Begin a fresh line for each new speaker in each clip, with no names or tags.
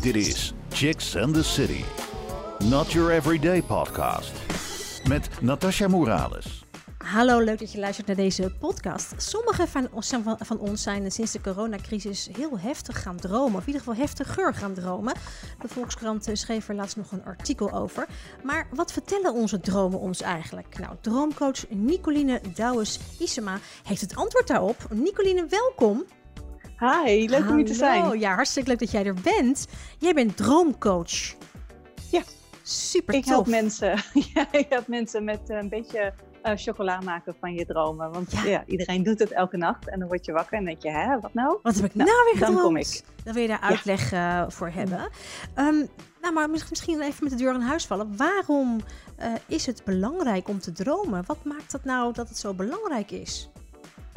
Dit is Chicks and the City. Not your everyday podcast. Met Natasha Morales.
Hallo, leuk dat je luistert naar deze podcast. Sommigen van, van ons zijn sinds de coronacrisis heel heftig gaan dromen. Of in ieder geval heftiger gaan dromen. De Volkskrant eh, schreef er laatst nog een artikel over. Maar wat vertellen onze dromen ons eigenlijk? Nou, droomcoach Nicoline Douwes-Isema heeft het antwoord daarop. Nicoline, welkom.
Hi, leuk om hier te zijn.
Ja, hartstikke leuk dat jij er bent. Jij bent droomcoach.
Ja.
Super
ik help mensen. ja, ik help mensen met een beetje uh, chocola maken van je dromen. Want ja. iedereen doet het elke nacht en dan word je wakker en denk je, hè, wat nou?
Wat heb ik nou, nou weer gedroomd? Dan kom ik. Dan wil je daar uitleg uh, voor hebben. Um, nou, maar misschien even met de deur in huis vallen. Waarom uh, is het belangrijk om te dromen? Wat maakt dat nou dat het zo belangrijk is?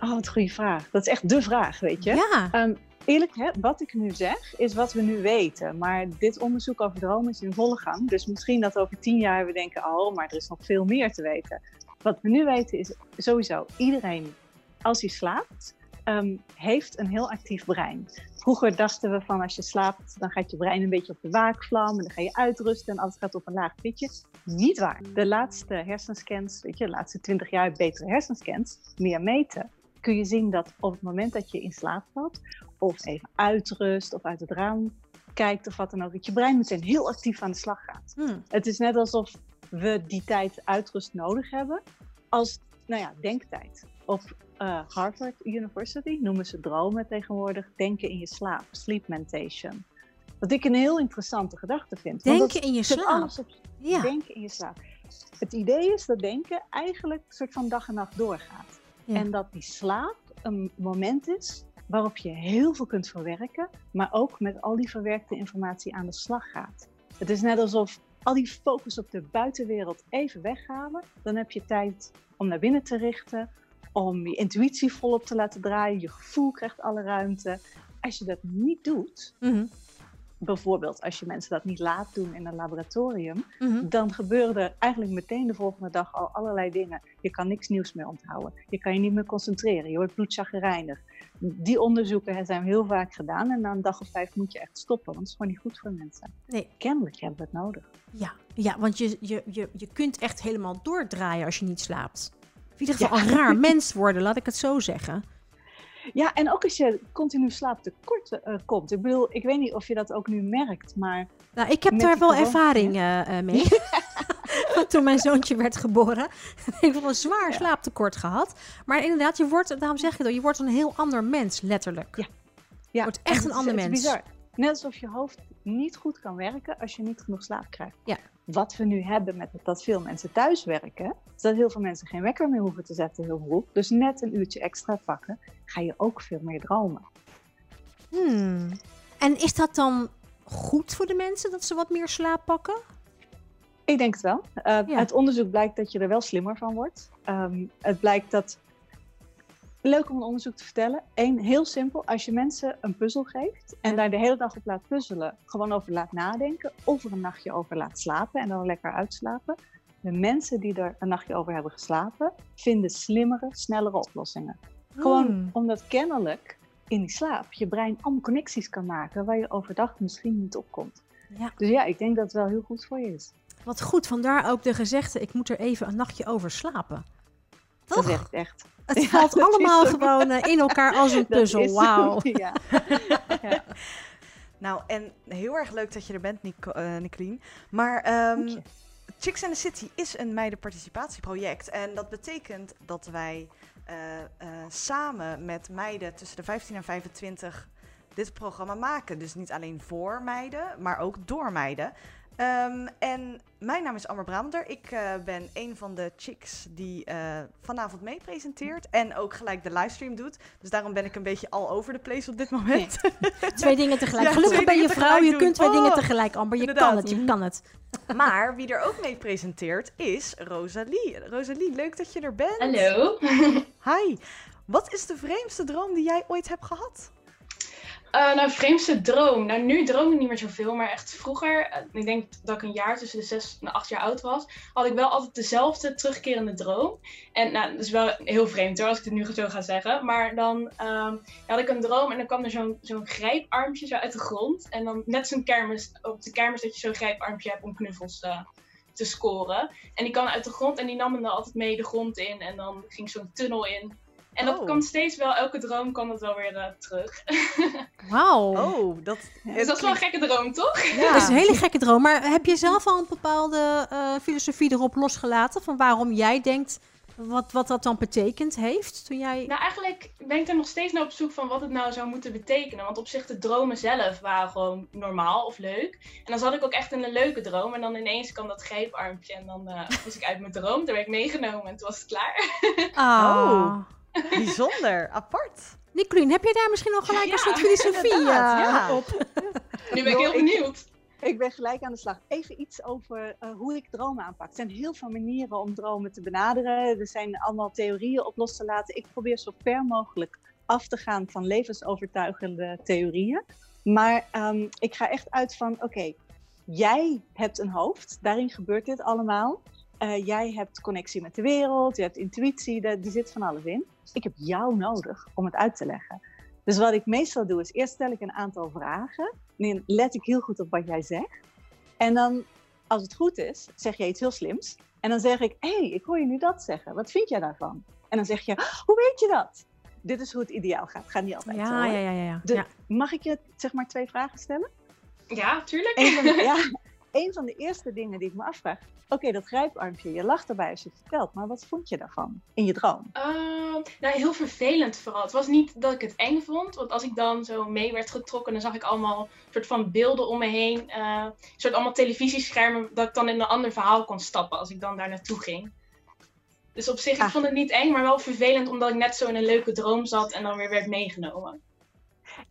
Oh, wat een goede vraag. Dat is echt de vraag, weet je.
Ja. Um,
eerlijk, hè, wat ik nu zeg, is wat we nu weten. Maar dit onderzoek over dromen is in volle gang. Dus misschien dat over tien jaar we denken, oh, maar er is nog veel meer te weten. Wat we nu weten is sowieso, iedereen als hij slaapt, um, heeft een heel actief brein. Vroeger dachten we van als je slaapt, dan gaat je brein een beetje op de waakvlam en dan ga je uitrusten en alles gaat op een laag pitje. Niet waar. De laatste hersenscans, weet je, de laatste twintig jaar betere hersenscans, meer meten, kun je zien dat op het moment dat je in slaap valt, of even uitrust of uit het raam kijkt of wat dan ook, dat je brein meteen heel actief aan de slag gaat. Hmm. Het is net alsof we die tijd uitrust nodig hebben als nou ja, denktijd. Op uh, Harvard University noemen ze dromen tegenwoordig denken in je slaap, sleep mentation. Wat ik een heel interessante gedachte vind.
Denken in je slaap?
Op, ja. Denken in je slaap. Het idee is dat denken eigenlijk een soort van dag en nacht doorgaat. En dat die slaap een moment is waarop je heel veel kunt verwerken, maar ook met al die verwerkte informatie aan de slag gaat. Het is net alsof al die focus op de buitenwereld even weghalen. Dan heb je tijd om naar binnen te richten, om je intuïtie volop te laten draaien. Je gevoel krijgt alle ruimte. Als je dat niet doet, mhm bijvoorbeeld als je mensen dat niet laat doen in een laboratorium, mhm. dan gebeuren er eigenlijk meteen de volgende dag al allerlei dingen. Je kan niks nieuws meer onthouden. Je kan je niet meer concentreren. Je wordt bloedzaggerijnig. Die onderzoeken zijn heel vaak gedaan en na een dag of vijf moet je echt stoppen, want het is gewoon niet goed voor mensen. Nee. Kennelijk hebben we het nodig.
Ja, ja want je, je, je, je kunt echt helemaal doordraaien als je niet slaapt. In ieder geval een raar mens worden, laat ik het zo zeggen.
Ja, en ook als je continu slaaptekort uh, komt. Ik bedoel, ik weet niet of je dat ook nu merkt, maar...
Nou, ik heb daar wel ervaring uh, mee. Toen mijn zoontje werd geboren. ik heb een zwaar slaaptekort gehad. Maar inderdaad, je wordt, daarom zeg je dat, je wordt een heel ander mens, letterlijk.
Ja.
Je wordt echt een ander mens.
Bizar. Net alsof je hoofd niet goed kan werken als je niet genoeg slaap krijgt.
Ja.
Wat we nu hebben met dat veel mensen thuis werken, is dat heel veel mensen geen wekker meer hoeven te zetten heel vroeg. Dus net een uurtje extra pakken, ga je ook veel meer dromen.
Hmm. En is dat dan goed voor de mensen dat ze wat meer slaap pakken?
Ik denk het wel. Uh, Het onderzoek blijkt dat je er wel slimmer van wordt. Um, het blijkt dat leuk om een onderzoek te vertellen. Eén, heel simpel. Als je mensen een puzzel geeft en daar de hele dag op laat puzzelen, gewoon over laat nadenken, of er een nachtje over laat slapen en dan lekker uitslapen. De mensen die er een nachtje over hebben geslapen, vinden slimmere, snellere oplossingen. Gewoon hmm. omdat kennelijk in die slaap je brein allemaal connecties kan maken waar je overdag misschien niet op komt. Ja. Dus ja, ik denk dat het wel heel goed voor je is.
Wat goed, vandaar ook de gezegde: ik moet er even een nachtje over slapen.
Toch? Echt.
Het valt allemaal gewoon eh, in elkaar als een puzzel. Wauw.
Ja. ja. Nou, en heel erg leuk dat je er bent, Nic uh, Nicolien. Maar um, Chicks in the City is een meidenparticipatieproject. En dat betekent dat wij uh, samen met meiden tussen de 15 en 25 dit programma maken. Dus niet alleen voor meiden, maar ook door meiden. Um, en mijn naam is Amber Brabander. Ik uh, ben een van de chicks die uh, vanavond mee presenteert en ook gelijk de livestream doet. Dus daarom ben ik een beetje all over the place op dit moment.
twee dingen tegelijk. Ja, Gelukkig ben je vrouw, je kunt twee dingen oh, tegelijk, Amber. Je kan het, je kan het.
Maar wie er ook mee presenteert is Rosalie. Rosalie, leuk dat je er bent.
Hallo.
Hi. Wat is de vreemdste droom die jij ooit hebt gehad?
Uh, nou, vreemdste droom. Nou, nu droom ik niet meer zoveel, maar echt vroeger, uh, ik denk dat ik een jaar tussen de zes en acht jaar oud was, had ik wel altijd dezelfde terugkerende droom. En nou, dat is wel heel vreemd hoor, als ik het nu zo ga zeggen. Maar dan um, had ik een droom en dan kwam er zo'n zo'n grijparmpje zo uit de grond. En dan net zo'n kermis, op de kermis dat je zo'n grijparmpje hebt om knuffels uh, te scoren. En die kwam uit de grond en die nam me dan altijd mee de grond in. En dan ging zo'n tunnel in. En dat
Oh.
kan steeds wel, elke droom kan het wel weer uh, terug.
Wauw.
Oh, dat,
dus dat is wel een gekke droom, toch?
Ja.
Dat is een hele gekke droom. Maar heb je zelf al een bepaalde eh, filosofie erop losgelaten? Van waarom jij denkt wat, wat dat dan betekend heeft? Toen jij...
Nou, eigenlijk ben ik er nog steeds naar op zoek van wat het nou zou moeten betekenen. Want op zich, de dromen zelf waren gewoon normaal of leuk. En dan zat ik ook echt in een leuke droom. En dan ineens kwam dat grijparmpje. En dan uh, was ik uit mijn droom. Toen werd ik meegenomen en toen was het klaar.
Ah.
bijzonder, apart.
Nicolien, heb je daar misschien al gelijk
Ja,
een soort filosofie eh,
ja.
op?
Nu ben ik heel benieuwd.
Ik ben gelijk aan de slag. Even iets over eh, hoe ik dromen aanpak. Er zijn heel veel manieren om dromen te benaderen. Er zijn allemaal theorieën op los te laten. Ik probeer zo ver mogelijk af te gaan van levensovertuigende theorieën. Maar ehm, ik ga echt uit van: oké, jij hebt een hoofd, daarin gebeurt dit allemaal. Eh, jij hebt connectie met de wereld, je hebt intuïtie, die zit van alles in. Ik heb jou nodig om het uit te leggen. Dus wat ik meestal doe, is eerst stel ik een aantal vragen. Dan let ik heel goed op wat jij zegt. En dan, als het goed is, zeg je iets heel slims. En dan zeg ik, hé, hey, ik hoor je nu dat zeggen. Wat vind jij daarvan? En dan zeg je, hoe weet je dat? Dit is hoe het ideaal gaat. Gaat niet altijd zo.
Ja,
hoor.
ja, ja, ja. ja.
De-
ja.
Mag ik je zeg maar twee vragen stellen?
Ja, tuurlijk.
Ja, een van de eerste dingen die ik me afvraag. Oké, dat grijparmpje, je lacht erbij als je het vertelt. Maar wat vond je daarvan in je droom?
Ehm, nou, heel vervelend vooral. Het was niet dat ik het eng vond. Want als ik dan zo mee werd getrokken, dan zag ik allemaal soort van beelden om me heen. eh soort allemaal televisieschermen, dat ik dan in een ander verhaal kon stappen als ik dan daar naartoe ging. Dus op zich,
Ah.
ik vond het niet eng, maar wel vervelend omdat ik net zo in een leuke droom zat en dan weer werd meegenomen.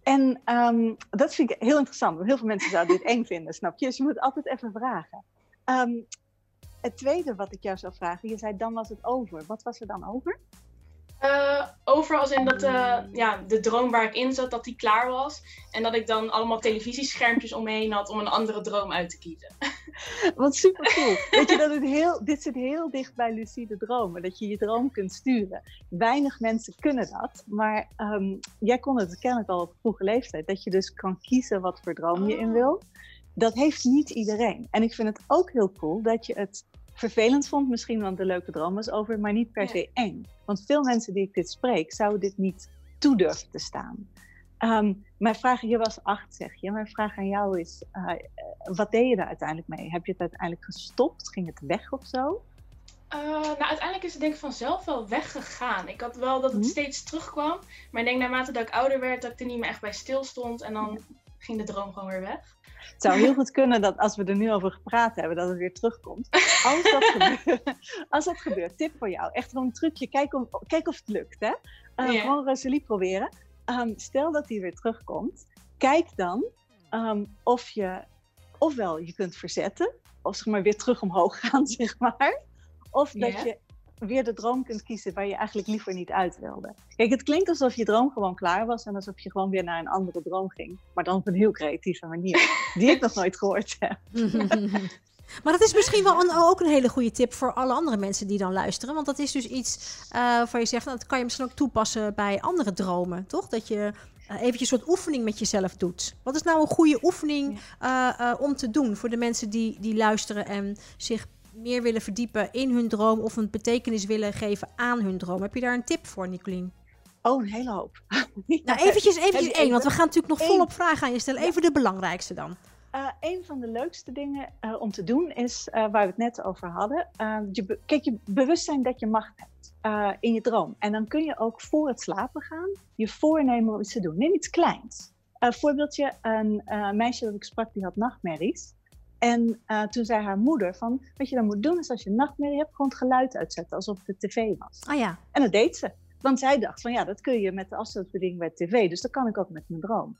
En ehm, dat vind ik heel interessant. Want heel veel mensen zouden dit eng vinden, snap je? Dus je moet altijd even vragen. Ehm, het tweede wat ik jou zou vragen, je zei dan was het over. Wat was er dan over?
Eh, over als in dat eh, ja, de droom waar ik in zat, dat die klaar was. En dat ik dan allemaal televisieschermpjes om me heen had om een andere droom uit te kiezen.
Wat super cool. Weet je dat het heel, dit zit heel dicht bij lucide dromen, dat je je droom kunt sturen. Weinig mensen kunnen dat, maar ehm, jij kon het kennelijk al op vroege leeftijd, dat je dus kan kiezen wat voor droom je in
Oh.
wil. Dat heeft niet iedereen. En ik vind het ook heel cool dat je het vervelend vond, misschien want de leuke droom was over, maar niet per
Ja.
se eng. Want veel mensen die ik dit spreek, zouden dit niet toe durven te staan. Ehm, mijn vraag, je was acht zeg je, mijn vraag aan jou is, eh, wat deed je daar uiteindelijk mee? Heb je het uiteindelijk gestopt? Ging het weg of zo?
Eh, nou, uiteindelijk is het denk ik vanzelf wel weggegaan. Ik had wel dat het
Mhm.
steeds terugkwam. Maar ik denk naarmate dat ik ouder werd, dat ik er niet meer echt bij stil stond. En dan ging de droom gewoon weer weg.
Het zou heel goed kunnen dat als we er nu over gepraat hebben, dat het weer terugkomt. Als dat gebeurt, als dat gebeurt tip voor jou. Echt gewoon een trucje. Kijk, om, kijk of het lukt. Hè? Uh. Gewoon Rosalie proberen. Um, stel dat hij weer terugkomt. Kijk dan um, of je ofwel je kunt verzetten. Of zeg maar weer terug omhoog gaan, zeg maar. Of dat je weer de droom kunt kiezen waar je eigenlijk liever niet uit wilde. Kijk, het klinkt alsof je droom gewoon klaar was en alsof je gewoon weer naar een andere droom ging. Maar dan op een heel creatieve manier, die ik nog nooit gehoord heb.
Maar dat is misschien wel een, ook een hele goede tip voor alle andere mensen die dan luisteren. Want dat is dus iets uh, waar je zegt, nou, dat kan je misschien ook toepassen bij andere dromen, toch? Dat je uh, eventjes een soort oefening met jezelf doet. Wat is nou een goede oefening uh, om te doen voor de mensen die, die luisteren en zich meer willen verdiepen in hun droom of een betekenis willen geven aan hun droom? Heb je daar een tip voor, Nicolien?
Oh, een hele hoop.
nou, eventjes, eventjes één, want we gaan natuurlijk nog volop vragen aan je stellen. Even de belangrijkste dan.
Uh, een van de leukste dingen uh, om te doen is, uh, waar we het net over hadden, je kijk, je bewustzijn dat je macht hebt in je droom. En dan kun je ook voor het slapen gaan je voornemen om iets te doen. Neem iets kleins. voorbeeldje, een meisje dat ik sprak, die had nachtmerries. En toen zei haar moeder van, wat je dan moet doen is als je nachtmerrie hebt, gewoon het geluid uitzetten, alsof het de tv was.
Ah ja.
En dat deed ze. Want zij dacht van, ja, dat kun je met de afstandsbediening bij tv, dus dat kan ik ook met mijn droom.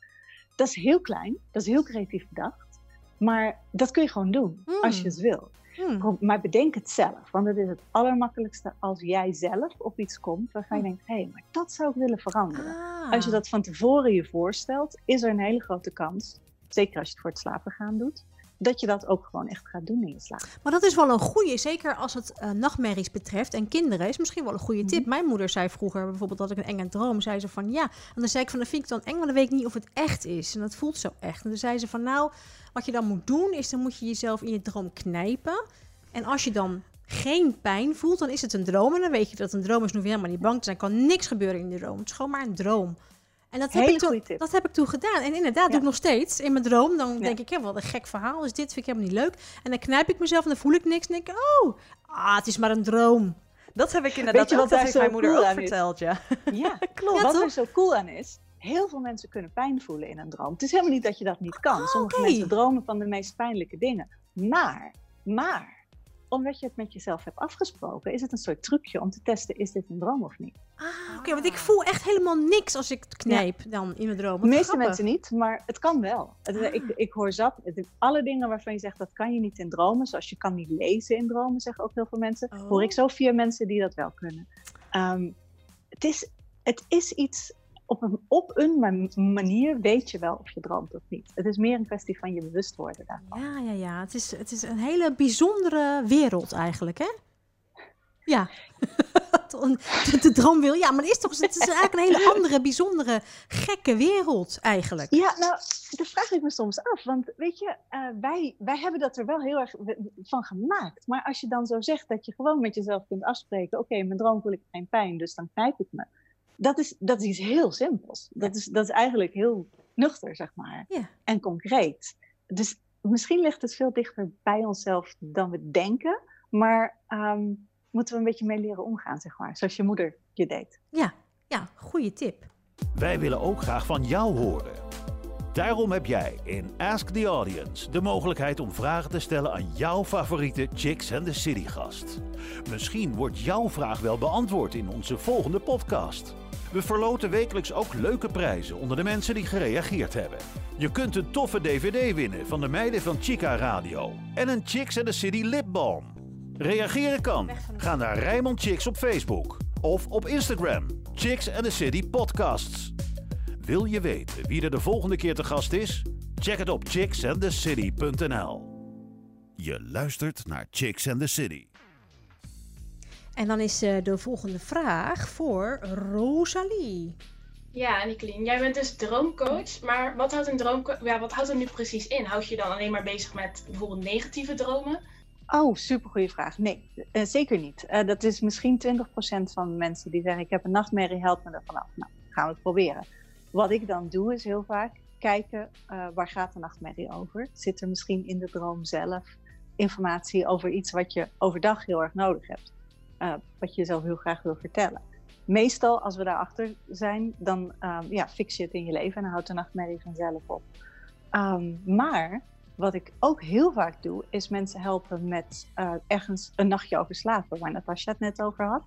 Dat is heel klein, dat is heel creatief bedacht. Maar dat kun je gewoon doen
Mm.
als je het wil.
Hmm.
Maar bedenk het zelf, want het is het allermakkelijkste als jij zelf op iets komt waarvan je
Oh.
denkt, hé, hey, maar dat zou ik willen veranderen.
Ah.
Als je dat van tevoren je voorstelt, is er een hele grote kans, zeker als je het voor het slapen gaan doet, dat je dat ook gewoon echt gaat doen in je slaap.
Maar dat is wel een goede, zeker als het eh, nachtmerries betreft en kinderen, is misschien wel een goede tip.
Mhm.
Mijn moeder zei vroeger bijvoorbeeld dat ik een enge droom, zei ze van ja. En dan zei ik van, dat vind ik dan eng, maar dan weet ik niet of het echt is. En dat voelt zo echt. En toen zei ze van, nou, wat je dan moet doen, is dan moet je jezelf in je droom knijpen. En als je dan geen pijn voelt, dan is het een droom. En dan weet je dat een droom is, dan hoef je helemaal niet bang te zijn. kan niks gebeuren in de droom. Het is gewoon maar een droom. En dat heb,
Hele
ik toen,
tip.
dat heb ik toen gedaan. En inderdaad, doe ik nog steeds. In mijn droom, dan
Ja.
denk ik, ja, wat een gek verhaal is dit. Vind ik helemaal niet leuk. En dan knijp ik mezelf en dan voel ik niks. En denk ik, oh, ah, het is maar een droom.
Dat heb ik inderdaad
je
ook.
wat daar zo
mijn moeder
cool
ook
aan is?
verteld, ja.
Ja,
Klopt.
Ja,
wat
toch?
er zo cool aan is, heel veel mensen kunnen pijn voelen in een droom. Het is helemaal niet dat je dat niet kan. Sommige
oké.
mensen dromen van de meest pijnlijke dingen. Maar, maar, omdat je het met jezelf hebt afgesproken, is het een soort trucje om te testen, is dit een droom of niet?
Ah, oké, want ik voel echt helemaal niks als ik het knijp dan in mijn droom.
De meeste
grappig.
mensen niet, maar het kan wel. Het-
Ah.
ik, ik hoor zat, het- alle dingen waarvan je zegt dat kan je niet in dromen, zoals je kan niet lezen in dromen, zeggen ook heel veel mensen,
Oh.
hoor ik zo vier mensen die dat wel kunnen. Ehm, het, is, het is iets, op een, op een ma- manier weet je wel of je droomt of niet. Het is meer een kwestie van je bewust worden daarvan.
Ja, ja, ja. Het is, het is een hele bijzondere wereld eigenlijk, hè? Ja. de, de droom wil. Ja, maar het is toch het is eigenlijk een hele andere, bijzondere, gekke wereld eigenlijk.
Ja, nou, dat vraag ik me soms af. Want weet je, eh, wij, wij hebben dat er wel heel erg van gemaakt. Maar als je dan zo zegt dat je gewoon met jezelf kunt afspreken: oké, mijn droom voel ik geen pijn, dus dan knijp ik me. Dat is, dat is iets heel simpels. Dat is, dat is eigenlijk heel nuchter, zeg maar.
Ja.
En concreet. Dus misschien ligt het veel dichter bij onszelf dan we denken. Maar ehm, moeten we een beetje mee leren omgaan, zeg maar. Zoals je moeder je deed.
Ja, ja, goede tip.
Wij willen ook graag van jou horen. Daarom heb jij in Ask the Audience de mogelijkheid om vragen te stellen aan jouw favoriete Chicks and the City gast. Misschien wordt jouw vraag wel beantwoord in onze volgende podcast. We verloten wekelijks ook leuke prijzen onder de mensen die gereageerd hebben. Je kunt een toffe DVD winnen van de meiden van Chica Radio en een Chicks and the City lipbalm. Reageren kan. Ga naar Rijmond Chicks op Facebook of op Instagram. Chicks and the City Podcasts. Wil je weten wie er de volgende keer te gast is? Check het op chicksandthecity.nl. Je luistert naar Chicks and the City.
En dan is eh, de volgende vraag voor Rosalie.
Ja, Nicolien, jij bent dus droomcoach, maar wat houdt een droomcoach, ja, wat houdt het nu precies in? Houd je je dan alleen maar bezig met bijvoorbeeld negatieve dromen?
Oh, supergoeie vraag. Nee, eh, zeker niet. Eh, dat is misschien 20% van de mensen die zeggen: Ik heb een nachtmerrie, help me er vanaf. Nou, gaan we het proberen. Wat ik dan doe, is heel vaak kijken eh, waar gaat de nachtmerrie over? Zit er misschien in de droom zelf informatie over iets wat je overdag heel erg nodig hebt? Eh, wat je jezelf heel graag wil vertellen. Meestal, als we daarachter zijn, dan ehm, ja, fix je het in je leven en dan houdt de nachtmerrie vanzelf op. Ehm, maar wat ik ook heel vaak doe, is mensen helpen met eh, ergens een nachtje over slapen, waar Natasja het net over had.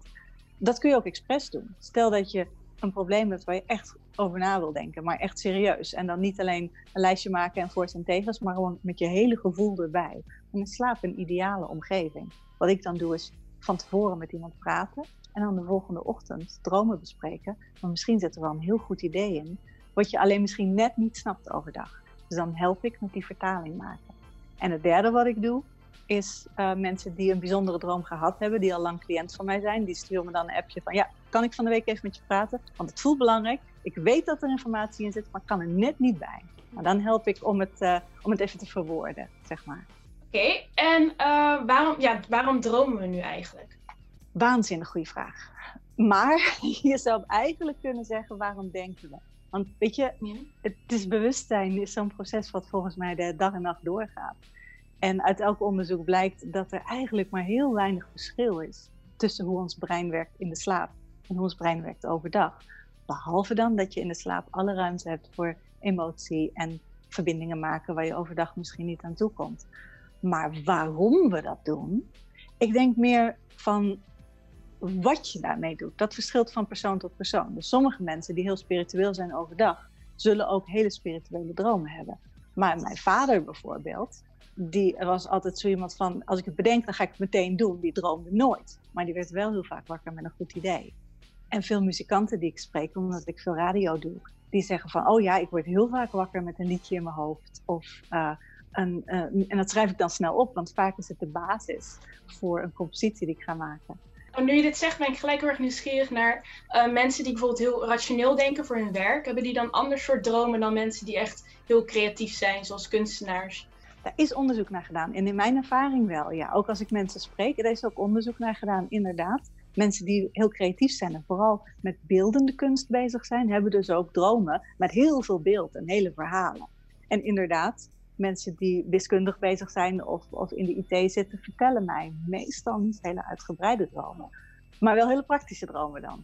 Dat kun je ook expres doen. Stel dat je een probleem hebt waar je echt over na wil denken, maar echt serieus. En dan niet alleen een lijstje maken en voor's en tegens, maar gewoon met je hele gevoel erbij. Is slaap een ideale omgeving. Wat ik dan doe is van tevoren met iemand praten en dan de volgende ochtend dromen bespreken. Maar misschien zit er wel een heel goed idee in, wat je alleen misschien net niet snapt overdag. Dus dan help ik met die vertaling maken. En het derde wat ik doe, is uh, mensen die een bijzondere droom gehad hebben, die al lang cliënt van mij zijn, die sturen me dan een appje van ja, kan ik van de week even met je praten? Want het voelt belangrijk. Ik weet dat er informatie in zit, maar kan er net niet bij. Maar dan help ik om het, uh, om het even te verwoorden, zeg maar.
Oké, okay, en uh, waarom, ja, waarom dromen we nu eigenlijk?
Waanzinnig goede vraag. Maar je zou eigenlijk kunnen zeggen, waarom denken we? Want weet je, ja. het is bewustzijn is zo'n proces wat volgens mij de dag en nacht doorgaat. En uit elk onderzoek blijkt dat er eigenlijk maar heel weinig verschil is tussen hoe ons brein werkt in de slaap en hoe ons brein werkt overdag. Behalve dan dat je in de slaap alle ruimte hebt voor emotie en verbindingen maken waar je overdag misschien niet aan toe komt. Maar waarom we dat doen, ik denk meer van wat je daarmee doet. Dat verschilt van persoon tot persoon. Dus sommige mensen die heel spiritueel zijn overdag, zullen ook hele spirituele dromen hebben. Maar mijn vader bijvoorbeeld, die was altijd zo iemand van, als ik het bedenk, dan ga ik het meteen doen. Die droomde nooit. Maar die werd wel heel vaak wakker met een goed idee. En veel muzikanten die ik spreek, omdat ik veel radio doe, die zeggen van, oh ja, ik word heel vaak wakker met een liedje in mijn hoofd. Of, uh, een, uh, en dat schrijf ik dan snel op, want vaak is het de basis voor een compositie die ik ga maken.
Nu je dit zegt, ben ik gelijk heel erg nieuwsgierig naar uh, mensen die bijvoorbeeld heel rationeel denken voor hun werk. Hebben die dan ander soort dromen dan mensen die echt heel creatief zijn, zoals kunstenaars?
Daar is onderzoek naar gedaan. En in mijn ervaring wel, ja. Ook als ik mensen spreek, er is ook onderzoek naar gedaan, inderdaad. Mensen die heel creatief zijn en vooral met beeldende kunst bezig zijn, hebben dus ook dromen met heel veel beeld en hele verhalen. En inderdaad, mensen die wiskundig bezig zijn of, of in de IT zitten, vertellen mij meestal niet hele uitgebreide dromen. Maar wel hele praktische dromen dan.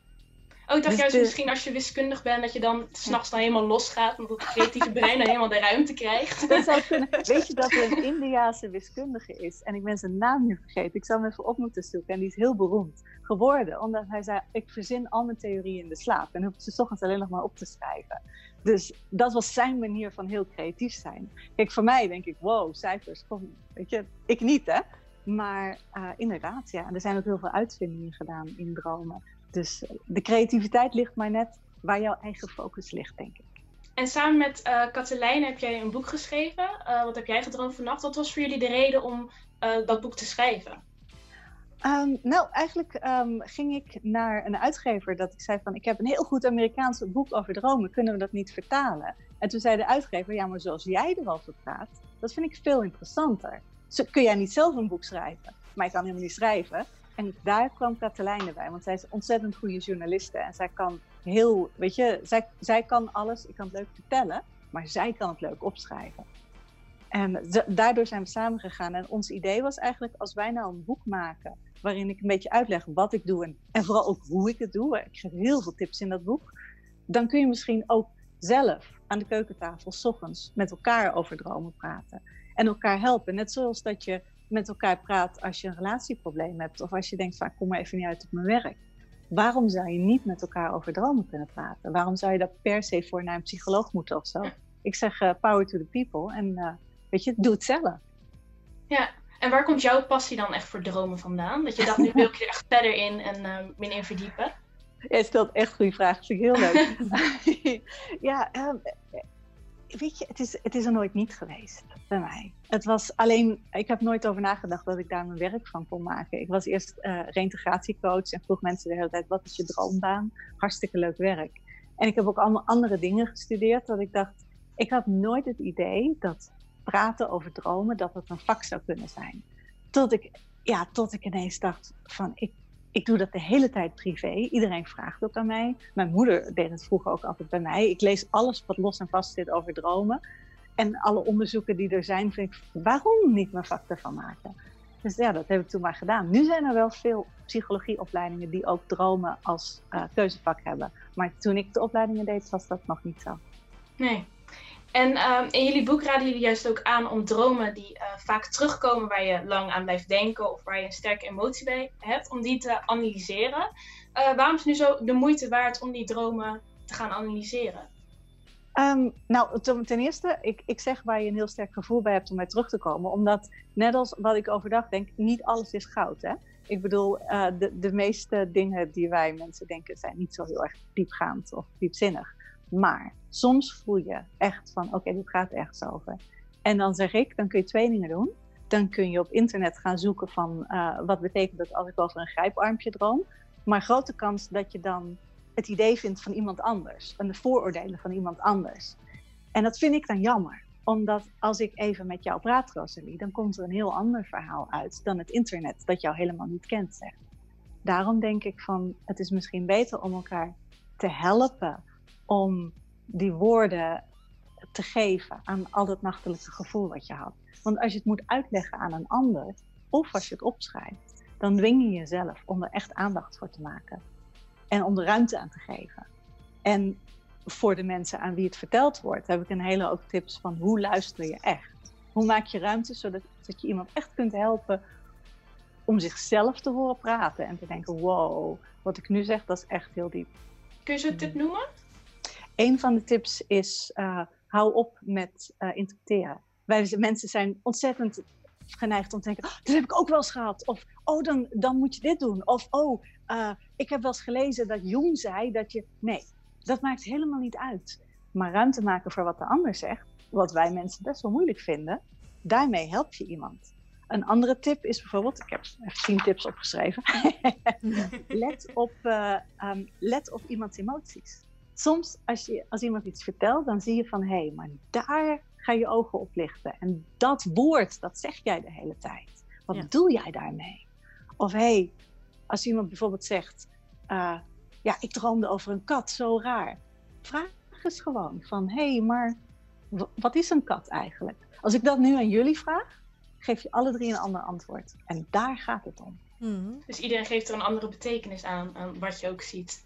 Oh, ik dacht dus juist misschien als je wiskundig bent, dat je dan s'nachts dan helemaal losgaat, omdat het creatieve brein dan helemaal de ruimte krijgt.
Dat zou kunnen. Weet je dat er een Indiaanse wiskundige is? En ik ben zijn naam nu vergeten. Ik zou hem even op moeten zoeken. En die is heel beroemd geworden, omdat hij zei, ik verzin al mijn theorieën in de slaap. En hoef ze ochtends alleen nog maar op te schrijven. Dus dat was zijn manier van heel creatief zijn. Kijk, voor mij denk ik, wow, cijfers, kom, weet je, ik niet hè. Maar uh, inderdaad, ja, er zijn ook heel veel uitvindingen gedaan in dromen. Dus de creativiteit ligt maar net waar jouw eigen focus ligt, denk ik.
En samen met uh, Katelijn heb jij een boek geschreven. Uh, wat heb jij gedroomd vannacht? Wat was voor jullie de reden om uh, dat boek te schrijven?
Um, nou, eigenlijk um, ging ik naar een uitgever dat ik zei van... ik heb een heel goed Amerikaans boek over dromen, kunnen we dat niet vertalen? En toen zei de uitgever, ja, maar zoals jij erover praat, dat vind ik veel interessanter. Zo, kun jij niet zelf een boek schrijven? Maar ik kan helemaal niet schrijven. En daar kwam Katelijne bij, want zij is ontzettend goede journaliste. En zij kan heel, weet je, zij, zij kan alles. Ik kan het leuk vertellen, maar zij kan het leuk opschrijven. En daardoor zijn we samengegaan. En ons idee was eigenlijk, als wij nou een boek maken, waarin ik een beetje uitleg wat ik doe en, en vooral ook hoe ik het doe. Ik geef heel veel tips in dat boek. Dan kun je misschien ook zelf aan de keukentafel s ochtends met elkaar over dromen praten. En elkaar helpen. Net zoals dat je met elkaar praat als je een relatieprobleem hebt. Of als je denkt van kom maar even niet uit op mijn werk. Waarom zou je niet met elkaar over dromen kunnen praten? Waarom zou je dat per se voor naar een psycholoog moeten of zo? Ik zeg uh, power to the people en uh, weet je, doe het zelf.
Ja, en waar komt jouw passie dan echt voor dromen vandaan? Dat je dacht, nu wil ik er echt verder in en uh, meer in verdiepen?
Jij stelt echt goede vragen, dat vind ik heel leuk. ja, um, weet je, het is, het is er nooit niet geweest bij mij. Het was alleen, ik heb nooit over nagedacht dat ik daar mijn werk van kon maken. Ik was eerst uh, reintegratiecoach en vroeg mensen de hele tijd, wat is je droombaan? Hartstikke leuk werk. En ik heb ook allemaal andere dingen gestudeerd, dat ik dacht, ik had nooit het idee dat praten over dromen, dat het een vak zou kunnen zijn. Tot ik, ja, tot ik ineens dacht van, ik ik doe dat de hele tijd privé. Iedereen vraagt ook aan mij. Mijn moeder deed het vroeger ook altijd bij mij. Ik lees alles wat los en vast zit over dromen. En alle onderzoeken die er zijn, vind ik, waarom niet mijn vak ervan maken? Dus ja, dat heb ik toen maar gedaan. Nu zijn er wel veel psychologieopleidingen die ook dromen als uh, keuzevak hebben. Maar toen ik de opleidingen deed, was dat nog niet zo.
Nee, en um, in jullie boek raden jullie juist ook aan om dromen die uh, vaak terugkomen, waar je lang aan blijft denken of waar je een sterke emotie bij hebt, om die te analyseren. Uh, waarom is nu zo de moeite waard om die dromen te gaan analyseren?
Um, nou, ten eerste, ik, ik zeg waar je een heel sterk gevoel bij hebt om bij terug te komen. Omdat, net als wat ik overdag denk, niet alles is goud. Hè? Ik bedoel, uh, de, de meeste dingen die wij mensen denken zijn niet zo heel erg diepgaand of diepzinnig. Maar soms voel je echt van, oké, dit gaat ergens over. En dan zeg ik, dan kun je twee dingen doen. Dan kun je op internet gaan zoeken van, uh, wat betekent dat als ik over een grijparmpje droom. Maar grote kans dat je dan het idee vindt van iemand anders. En de vooroordelen van iemand anders. En dat vind ik dan jammer. Omdat als ik even met jou praat, Rosalie, dan komt er een heel ander verhaal uit dan het internet, dat jou helemaal niet kent, zegt. Daarom denk ik van, het is misschien beter om elkaar te helpen om die woorden te geven aan al dat nachtelijke gevoel wat je had. Want als je het moet uitleggen aan een ander, of als je het opschrijft, dan dwing je jezelf om er echt aandacht voor te maken. En om er ruimte aan te geven. En voor de mensen aan wie het verteld wordt, heb ik een hele hoop tips van hoe luister je echt. Hoe maak je ruimte zodat dat je iemand echt kunt helpen om zichzelf te horen praten en te denken: wow, wat ik nu zeg, dat is echt heel diep.
Kun je zo'n tip noemen?
Een van de tips is, uh, hou op met uh, interpreteren. wij mensen zijn ontzettend geneigd om te denken, oh, dat heb ik ook wel eens gehad. Of, oh, dan, dan moet je dit doen. Of, oh, uh, ik heb wel eens gelezen dat Jung zei dat je... Nee, dat maakt helemaal niet uit. Maar ruimte maken voor wat de ander zegt, wat wij mensen best wel moeilijk vinden, daarmee help je iemand. Een andere tip is bijvoorbeeld, ik heb even tien tips opgeschreven. let, op, uh, um, let op iemands emoties. Soms als, je, als iemand iets vertelt, dan zie je van hé, hey, maar daar ga je ogen op lichten. En dat woord, dat zeg jij de hele tijd. Wat ja. doe jij daarmee? Of hé, hey, als iemand bijvoorbeeld zegt, uh, ja, ik droomde over een kat, zo raar. Vraag eens gewoon van hé, hey, maar wat is een kat eigenlijk? Als ik dat nu aan jullie vraag, geef je alle drie een ander antwoord. En daar gaat het om.
Mm. Dus iedereen geeft er een andere betekenis aan, aan wat je ook ziet.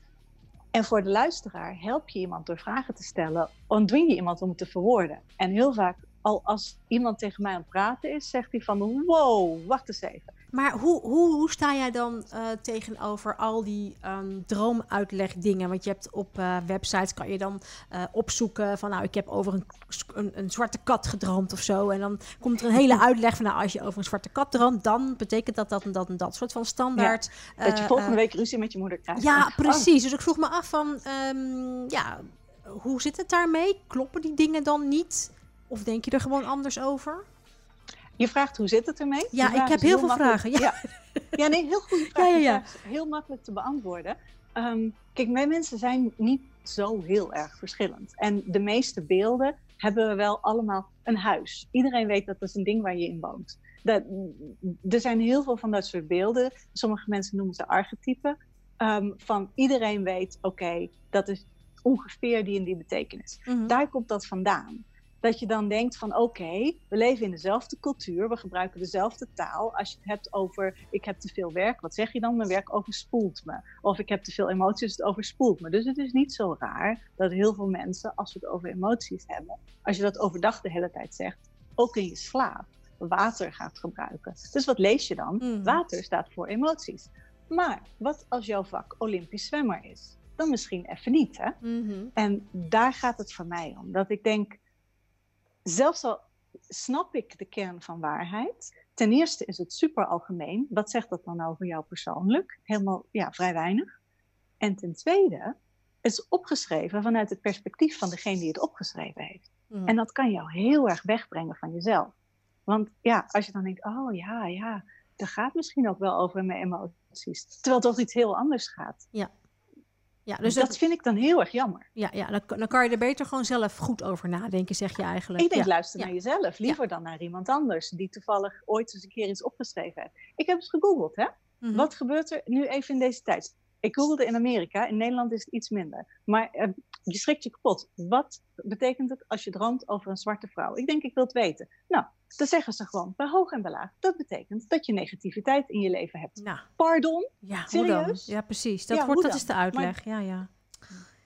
En voor de luisteraar help je iemand door vragen te stellen, dwing je iemand om te verwoorden. En heel vaak, al als iemand tegen mij aan het praten is, zegt hij van wow, wacht eens even.
Maar hoe, hoe, hoe sta jij dan uh, tegenover al die um, droomuitlegdingen? Want je hebt op uh, websites kan je dan uh, opzoeken van nou, ik heb over een, een, een, zwarte kat gedroomd of zo. En dan komt er een hele uitleg van nou, als je over een zwarte kat droomt, dan betekent dat dat en dat en dat soort van standaard.
Ja, dat je volgende week ruzie met je moeder krijgt.
Ja, precies. Dus ik vroeg me af van um, ja, hoe zit het daarmee? Kloppen die dingen dan niet? Of denk je er gewoon anders over?
Je vraagt hoe zit het ermee?
Ja, ik heb heel, veel vragen. Ja.
ja. Nee, heel goede vraag. Ja, ja, ja. Heel makkelijk te beantwoorden. Um, kijk, mijn mensen zijn niet zo heel erg verschillend. En de meeste beelden hebben we wel allemaal een huis. Iedereen weet dat dat is een ding waar je in woont. Dat, er zijn heel veel van dat soort beelden. Sommige mensen noemen ze archetypen. Um, van iedereen weet, oké, okay, dat is ongeveer die en die betekenis. Mm -hmm. Daar komt dat vandaan dat je dan denkt van oké, okay, we leven in dezelfde cultuur, we gebruiken dezelfde taal. Als je het hebt over ik heb te veel werk, wat zeg je dan? Mijn werk overspoelt me. Of ik heb te veel emoties, het overspoelt me. Dus het is niet zo raar dat heel veel mensen, als we het over emoties hebben, als je dat overdag de hele tijd zegt, ook in je slaap water gaat gebruiken. Dus wat lees je dan? Mm. Water staat voor emoties. Maar wat als jouw vak Olympisch zwemmer is? Dan misschien even niet, hè? Mm -hmm. En daar gaat het voor mij om. Dat ik denk, zelfs al snap ik de kern van waarheid, ten eerste is het super algemeen. Wat zegt dat dan over jou persoonlijk? Helemaal, ja, vrij weinig. En ten tweede, is opgeschreven vanuit het perspectief van degene die het opgeschreven heeft. Mm. En dat kan jou heel erg wegbrengen van jezelf. Want ja, als je dan denkt, oh ja, ja, dat gaat misschien ook wel over mijn emoties. Terwijl het toch iets heel anders gaat.
Ja.
Ja, dus dat, dat, vind ik dan heel erg jammer.
Ja, ja dan, dan, kan je er beter gewoon zelf goed over nadenken, zeg je eigenlijk.
Ik denk,
ja.
luister naar jezelf. Liever ja. dan naar iemand anders die toevallig ooit eens een keer iets opgeschreven heeft. Ik heb eens gegoogeld, hè. Mm -hmm. Wat gebeurt er nu even in deze tijd? Ik googelde in Amerika, in Nederland is het iets minder. Maar uh, je schrikt je kapot. Wat betekent het als je droomt over een zwarte vrouw? Ik denk, ik wil het weten. Nou, dan zeggen ze gewoon bij hoog en bij laag. Dat betekent dat je negativiteit in je leven hebt.
Nou.
Pardon?
Ja,
Serieus?
Ja, precies. Dat, ja, wordt, dat is de uitleg. Maar, ja, ja.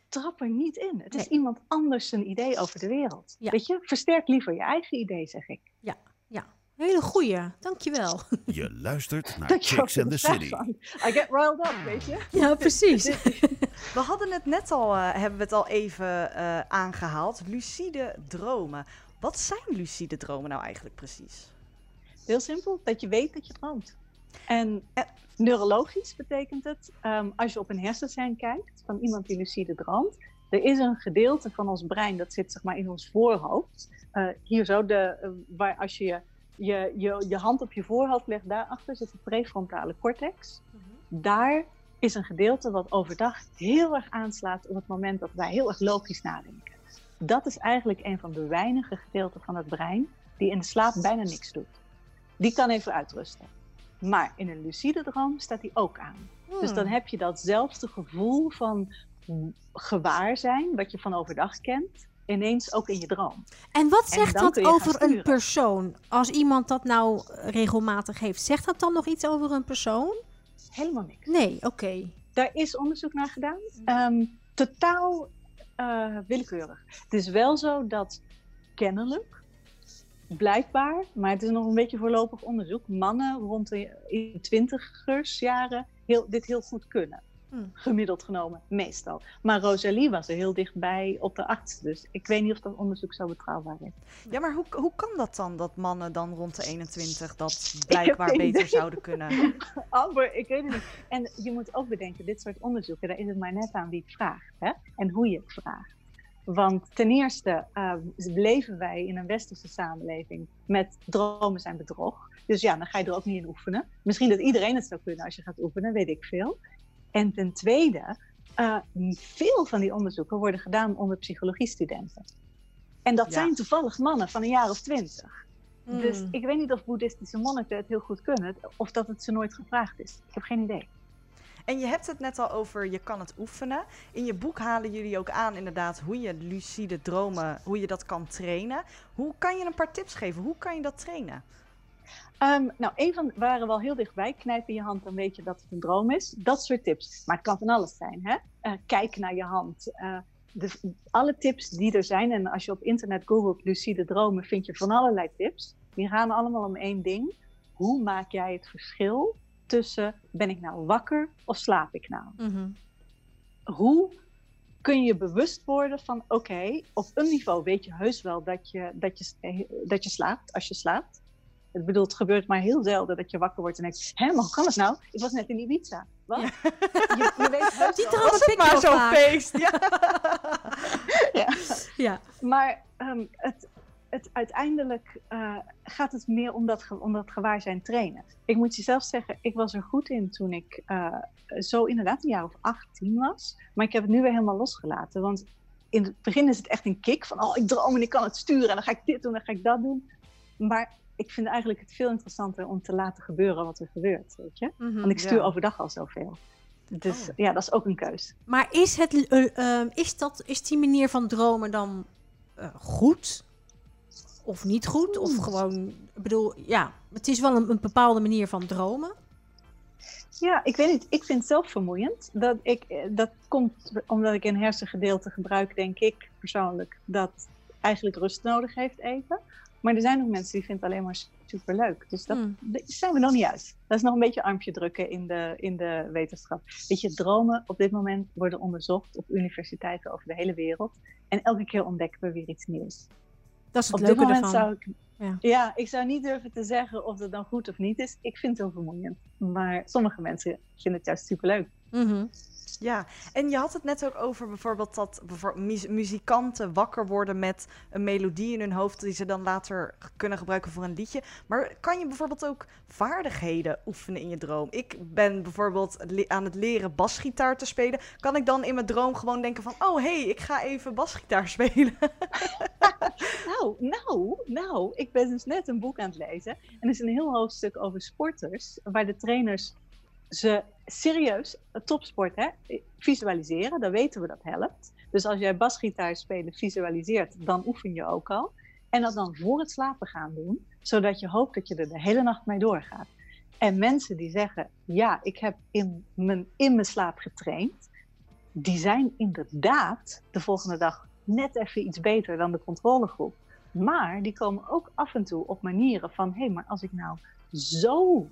Trap er niet in. Het is iemand anders zijn idee over de wereld. Ja. Weet je? Versterk liever je eigen idee, zeg ik.
Ja, ja. Hele goeie, dankjewel.
Je luistert naar Chicks in the City.
I get riled up, weet je?
Ja, precies.
we hadden het net al, uh, hebben we het al even uh, aangehaald. Lucide dromen. Wat zijn lucide dromen nou eigenlijk precies?
Heel simpel, dat je weet dat je droomt. En eh, neurologisch betekent het, um, als je op een hersenscan kijkt van iemand die lucide droomt, er is een gedeelte van ons brein dat zit zeg maar in ons voorhoofd. Uh, hier zo, de, uh, waar als je je, je je hand op je voorhoofd legt, daarachter zit de prefrontale cortex. Mm -hmm. Daar is een gedeelte wat overdag heel erg aanslaat op het moment dat wij heel erg logisch nadenken. Dat is eigenlijk een van de weinige gedeelten van het brein die in de slaap bijna niks doet. Die kan even uitrusten. Maar in een lucide droom staat die ook aan. Hmm. Dus dan heb je datzelfde gevoel van gewaar zijn, wat je van overdag kent, ineens ook in je droom.
En wat zegt en dat over een persoon? Als iemand dat nou regelmatig heeft, zegt dat dan nog iets over een persoon?
Helemaal niks.
Nee, oké. Okay.
Daar is onderzoek naar gedaan. Um, totaal uh, willekeurig. Het is wel zo dat kennelijk, blijkbaar, maar het is nog een beetje voorlopig onderzoek, mannen rond de twintigersjaren heel, dit heel goed kunnen. Hmm. Gemiddeld genomen, meestal. Maar Rosalie was er heel dichtbij op de achtste. Dus ik weet niet of dat onderzoek zo betrouwbaar is.
Ja, maar hoe, hoe kan dat dan, dat mannen dan rond de 21 dat blijkbaar beter zouden kunnen?
Amber, ik weet het niet. En je moet ook bedenken, dit soort onderzoeken, daar is het maar net aan wie het vraagt. Hè? En hoe je het vraagt. Want ten eerste uh, leven wij in een westerse samenleving met dromen zijn bedrog. Dus ja, dan ga je er ook niet in oefenen. Misschien dat iedereen het zou kunnen als je gaat oefenen, weet ik veel. En ten tweede, uh, veel van die onderzoeken worden gedaan onder psychologiestudenten. En dat zijn toevallig mannen van een jaar of twintig. Mm. Dus ik weet niet of boeddhistische monniken het heel goed kunnen, of dat het ze nooit gevraagd is. Ik heb geen idee.
En je hebt het net al over, je kan het oefenen. In je boek halen jullie ook aan inderdaad hoe je lucide dromen, hoe je dat kan trainen. Hoe kan je een paar tips geven? Hoe kan je dat trainen?
Um, nou, een van waren wel heel dichtbij. Knijp in je hand, dan weet je dat het een droom is. Dat soort tips. Maar het kan van alles zijn. Hè? Uh, kijk naar je hand. Uh, alle tips die er zijn. En als je op internet googelt lucide dromen, vind je van allerlei tips. Die gaan allemaal om één ding. Hoe maak jij het verschil tussen ben ik nou wakker of slaap ik nou? Mm -hmm. Hoe kun je bewust worden van oké, op een niveau weet je heus wel dat je, dat, je, dat je slaapt als je slaapt. Ik bedoel, het gebeurt maar heel zelden dat je wakker wordt en denkt, hé, maar hoe kan het nou? Ik was net in Ibiza. Wat? Ja. Je, je weet heus
Die was het maar zo'n feest. Ja.
ja. ja. Maar um, het, het, uiteindelijk uh, gaat het meer om dat, om dat gewaarzijn trainen. Ik moet je zelf zeggen, ik was er goed in toen ik uh, zo inderdaad een jaar of 18 was. Maar ik heb het nu weer helemaal losgelaten. Want in het begin is het echt een kick van, oh, ik droom en ik kan het sturen. En dan ga ik dit doen, dan ga ik dat doen. Maar ik vind eigenlijk het veel interessanter om te laten gebeuren wat er gebeurt, weet je. Mm -hmm, Want ik stuur ja. overdag al zoveel. Dus oh. ja, dat is ook een keus.
Maar is, het, uh, uh, is, dat, is die manier van dromen dan goed? of niet goed. Of gewoon, ik bedoel, ja, het is wel een, een, bepaalde manier van dromen.
Ja, ik weet niet. Ik vind het zelf vermoeiend. Dat, ik, dat komt omdat ik een hersengedeelte gebruik, denk ik persoonlijk, dat eigenlijk rust nodig heeft even. Maar er zijn ook mensen die vinden het alleen maar superleuk. Dus dat mm. daar zijn we nog niet uit. Dat is nog een beetje armpje drukken in de, in de wetenschap. Weet je, dromen op dit moment worden onderzocht op universiteiten over de hele wereld. En elke keer ontdekken we weer iets nieuws.
Dat is het
Op
leuke
dit moment
ervan.
zou ik... Ja. ja. ik zou niet durven te zeggen of het dan goed of niet is. Ik vind het heel vermoeiend. Maar sommige mensen vinden het juist superleuk.
Mm -hmm.
Ja, en je had het net ook over bijvoorbeeld dat muzikanten wakker worden met een melodie in hun hoofd die ze dan later kunnen gebruiken voor een liedje. Maar kan je bijvoorbeeld ook vaardigheden oefenen in je droom? Ik ben bijvoorbeeld aan het leren basgitaar te spelen. Kan ik dan in mijn droom gewoon denken van, oh hey, ik ga even basgitaar spelen?
nou, nou, nou, ik ben dus net een boek aan het lezen. En er is een heel hoofdstuk over sporters, waar de trainers ze serieus, topsport, hè, visualiseren, dan weten we dat helpt. Dus als jij basgitaar spelen visualiseert, dan oefen je ook al. En dat dan voor het slapen gaan doen, zodat je hoopt dat je er de hele nacht mee doorgaat. En mensen die zeggen, ja, ik heb in mijn, in mijn slaap getraind, die zijn inderdaad de volgende dag net even iets beter dan de controlegroep. Maar die komen ook af en toe op manieren van, hé, hey, maar als ik nou zo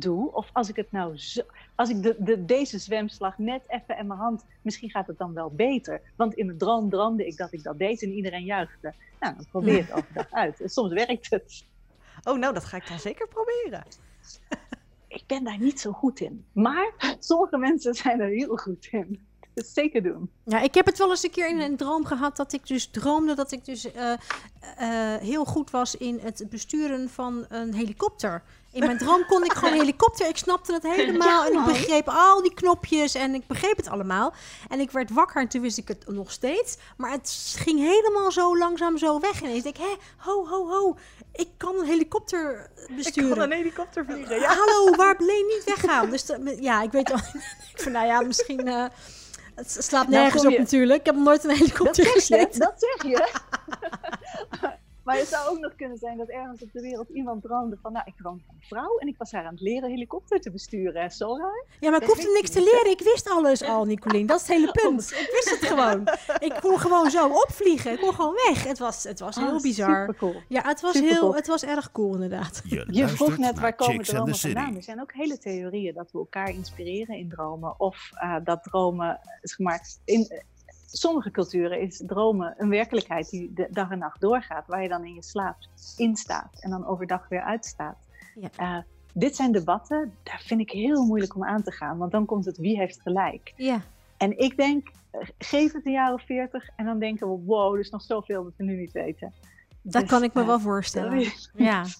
doe, of als ik het nou zo, als ik de, de, deze zwemslag net even in mijn hand, misschien gaat het dan wel beter. Want in mijn droom droomde ik dat ik dat deed en iedereen juichte. Nou, dan probeer het overdag uit. En soms werkt het.
Oh, nou, dat ga ik dan zeker proberen.
Ik ben daar niet zo goed in. Maar sommige mensen zijn er heel goed in. Dus zeker doen.
Ja, ik heb het wel eens een keer in een droom gehad dat ik dus droomde dat ik dus uh, uh, heel goed was in het besturen van een helikopter. In mijn droom kon ik gewoon een helikopter. Ik snapte het helemaal. Ja, en ik begreep al die knopjes. En ik begreep het allemaal. En ik werd wakker en toen wist ik het nog steeds. Maar het ging helemaal zo langzaam zo weg. En ik denk, hé, ho, ho, ho. Ik kan een helikopter besturen.
Ik kan een helikopter vliegen, ja.
Hallo, waar bleef niet weggaan? Dus de, ja, ik weet al. ik van, nou ja, misschien... Uh, het slaat nergens nou, op natuurlijk. Ik heb nooit een helikopter gezien.
Dat zeg je. Maar het zou ook nog kunnen zijn dat ergens op de wereld iemand droomde van, nou, ik droom van een vrouw en ik was haar aan het leren helikopter te besturen. Zo raar.
Ja, maar ik hoefde niks te leren. Ik wist alles al, Nicolien. Dat is het hele punt. Ik wist het gewoon. Ik kon gewoon zo opvliegen. Ik kon gewoon weg. Het was, het was heel
Ah,
bizar.
Supercool.
Ja, het was,
Supercool.
heel, het was erg cool inderdaad.
Je,
vroeg net waar komen dromen vandaan. Er zijn ook hele theorieën dat we elkaar inspireren in dromen. Of eh, dat dromen, zeg maar, in sommige culturen is dromen een werkelijkheid die de dag en nacht doorgaat. Waar je dan in je slaap instaat en dan overdag weer uitstaat.
Ja.
Eh, dit zijn debatten, daar vind ik heel moeilijk om aan te gaan. Want dan komt het wie heeft gelijk.
Ja,
En ik denk, eh, geef het een jaar of veertig en dan denken we, wow, er is nog zoveel dat we nu niet weten.
dat
Dus,
kan ik me
eh,
wel voorstellen. Ja.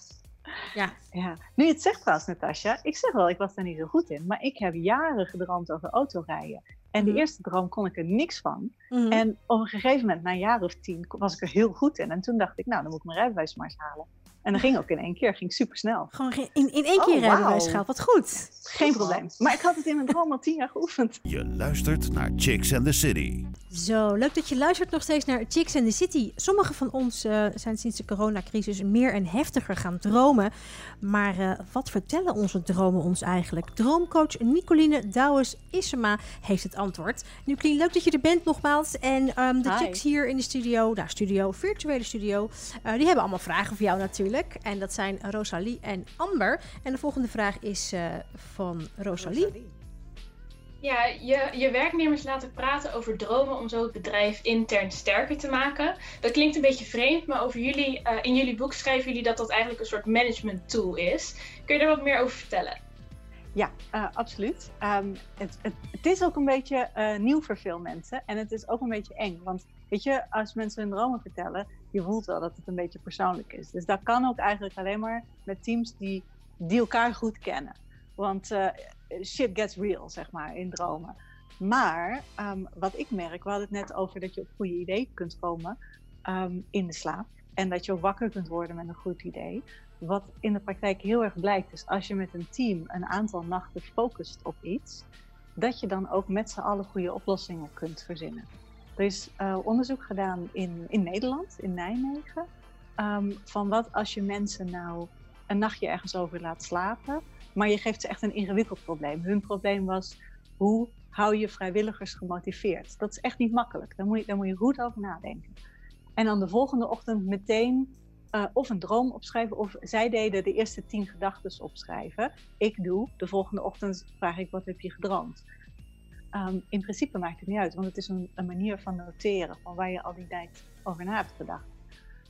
Ja.
Ja, nu je het zegt trouwens, Natasja, ik zeg wel, ik was daar niet zo goed in, maar ik heb jaren gedroomd over autorijden. En
Mhm.
de eerste droom kon ik er niks van.
Mhm.
En op een gegeven moment, na een jaar of tien, was ik er heel goed in. En toen dacht ik, nou, dan moet ik mijn rijbewijs maar eens halen. En dat ging ook in één keer, ging super snel.
Gewoon in, in één
Oh,
keer rijbewijs
wauw.
gehaald. Wat goed.
Geen probleem. Maar ik had het in mijn droom al tien jaar geoefend.
Je luistert naar Chicks and the City.
Zo, leuk dat je luistert nog steeds naar Chicks and the City. Sommigen van ons eh, zijn sinds de coronacrisis meer en heftiger gaan dromen. Maar eh, wat vertellen onze dromen ons eigenlijk? Droomcoach Nicoline Douwes Issema heeft het antwoord. Nicoline, leuk dat je er bent nogmaals. En ehm, de
Hi.
chicks hier in de studio, nou studio, virtuele studio, eh, die hebben allemaal vragen voor jou natuurlijk. En dat zijn Rosalie en Amber. En de volgende vraag is eh, van Rosalie.
Ja, je, je werknemers laten praten over dromen om zo het bedrijf intern sterker te maken. Dat klinkt een beetje vreemd, maar over jullie, eh, in jullie boek schrijven jullie dat dat eigenlijk een soort management tool is. Kun je daar wat meer over vertellen?
Ja, eh, absoluut. Ehm, het, het, het is ook een beetje eh, nieuw voor veel mensen. En het is ook een beetje eng. Want weet je, als mensen hun dromen vertellen, je voelt wel dat het een beetje persoonlijk is. Dus dat kan ook eigenlijk alleen maar met teams die, die elkaar goed kennen. Want eh, shit gets real, zeg maar, in dromen. Maar ehm, wat ik merk, we hadden het net over dat je op goede ideeën kunt komen ehm, in de slaap. En dat je wakker kunt worden met een goed idee. Wat in de praktijk heel erg blijkt, is als je met een team een aantal nachten focust op iets, dat je dan ook met z'n allen goede oplossingen kunt verzinnen. Er is eh, onderzoek gedaan in, in Nederland, in Nijmegen, ehm, van wat als je mensen nou een nachtje ergens over laat slapen, maar je geeft ze echt een ingewikkeld probleem. Hun probleem was, hoe hou je vrijwilligers gemotiveerd? Dat is echt niet makkelijk, daar moet je, moet je goed over nadenken. En dan de volgende ochtend meteen eh, of een droom opschrijven, of zij deden de eerste tien gedachten opschrijven. Ik doe, de volgende ochtend vraag ik, wat heb je gedroomd? Ehm, in principe maakt het niet uit, want het is een, een manier van noteren, van waar je al die tijd over na hebt gedacht.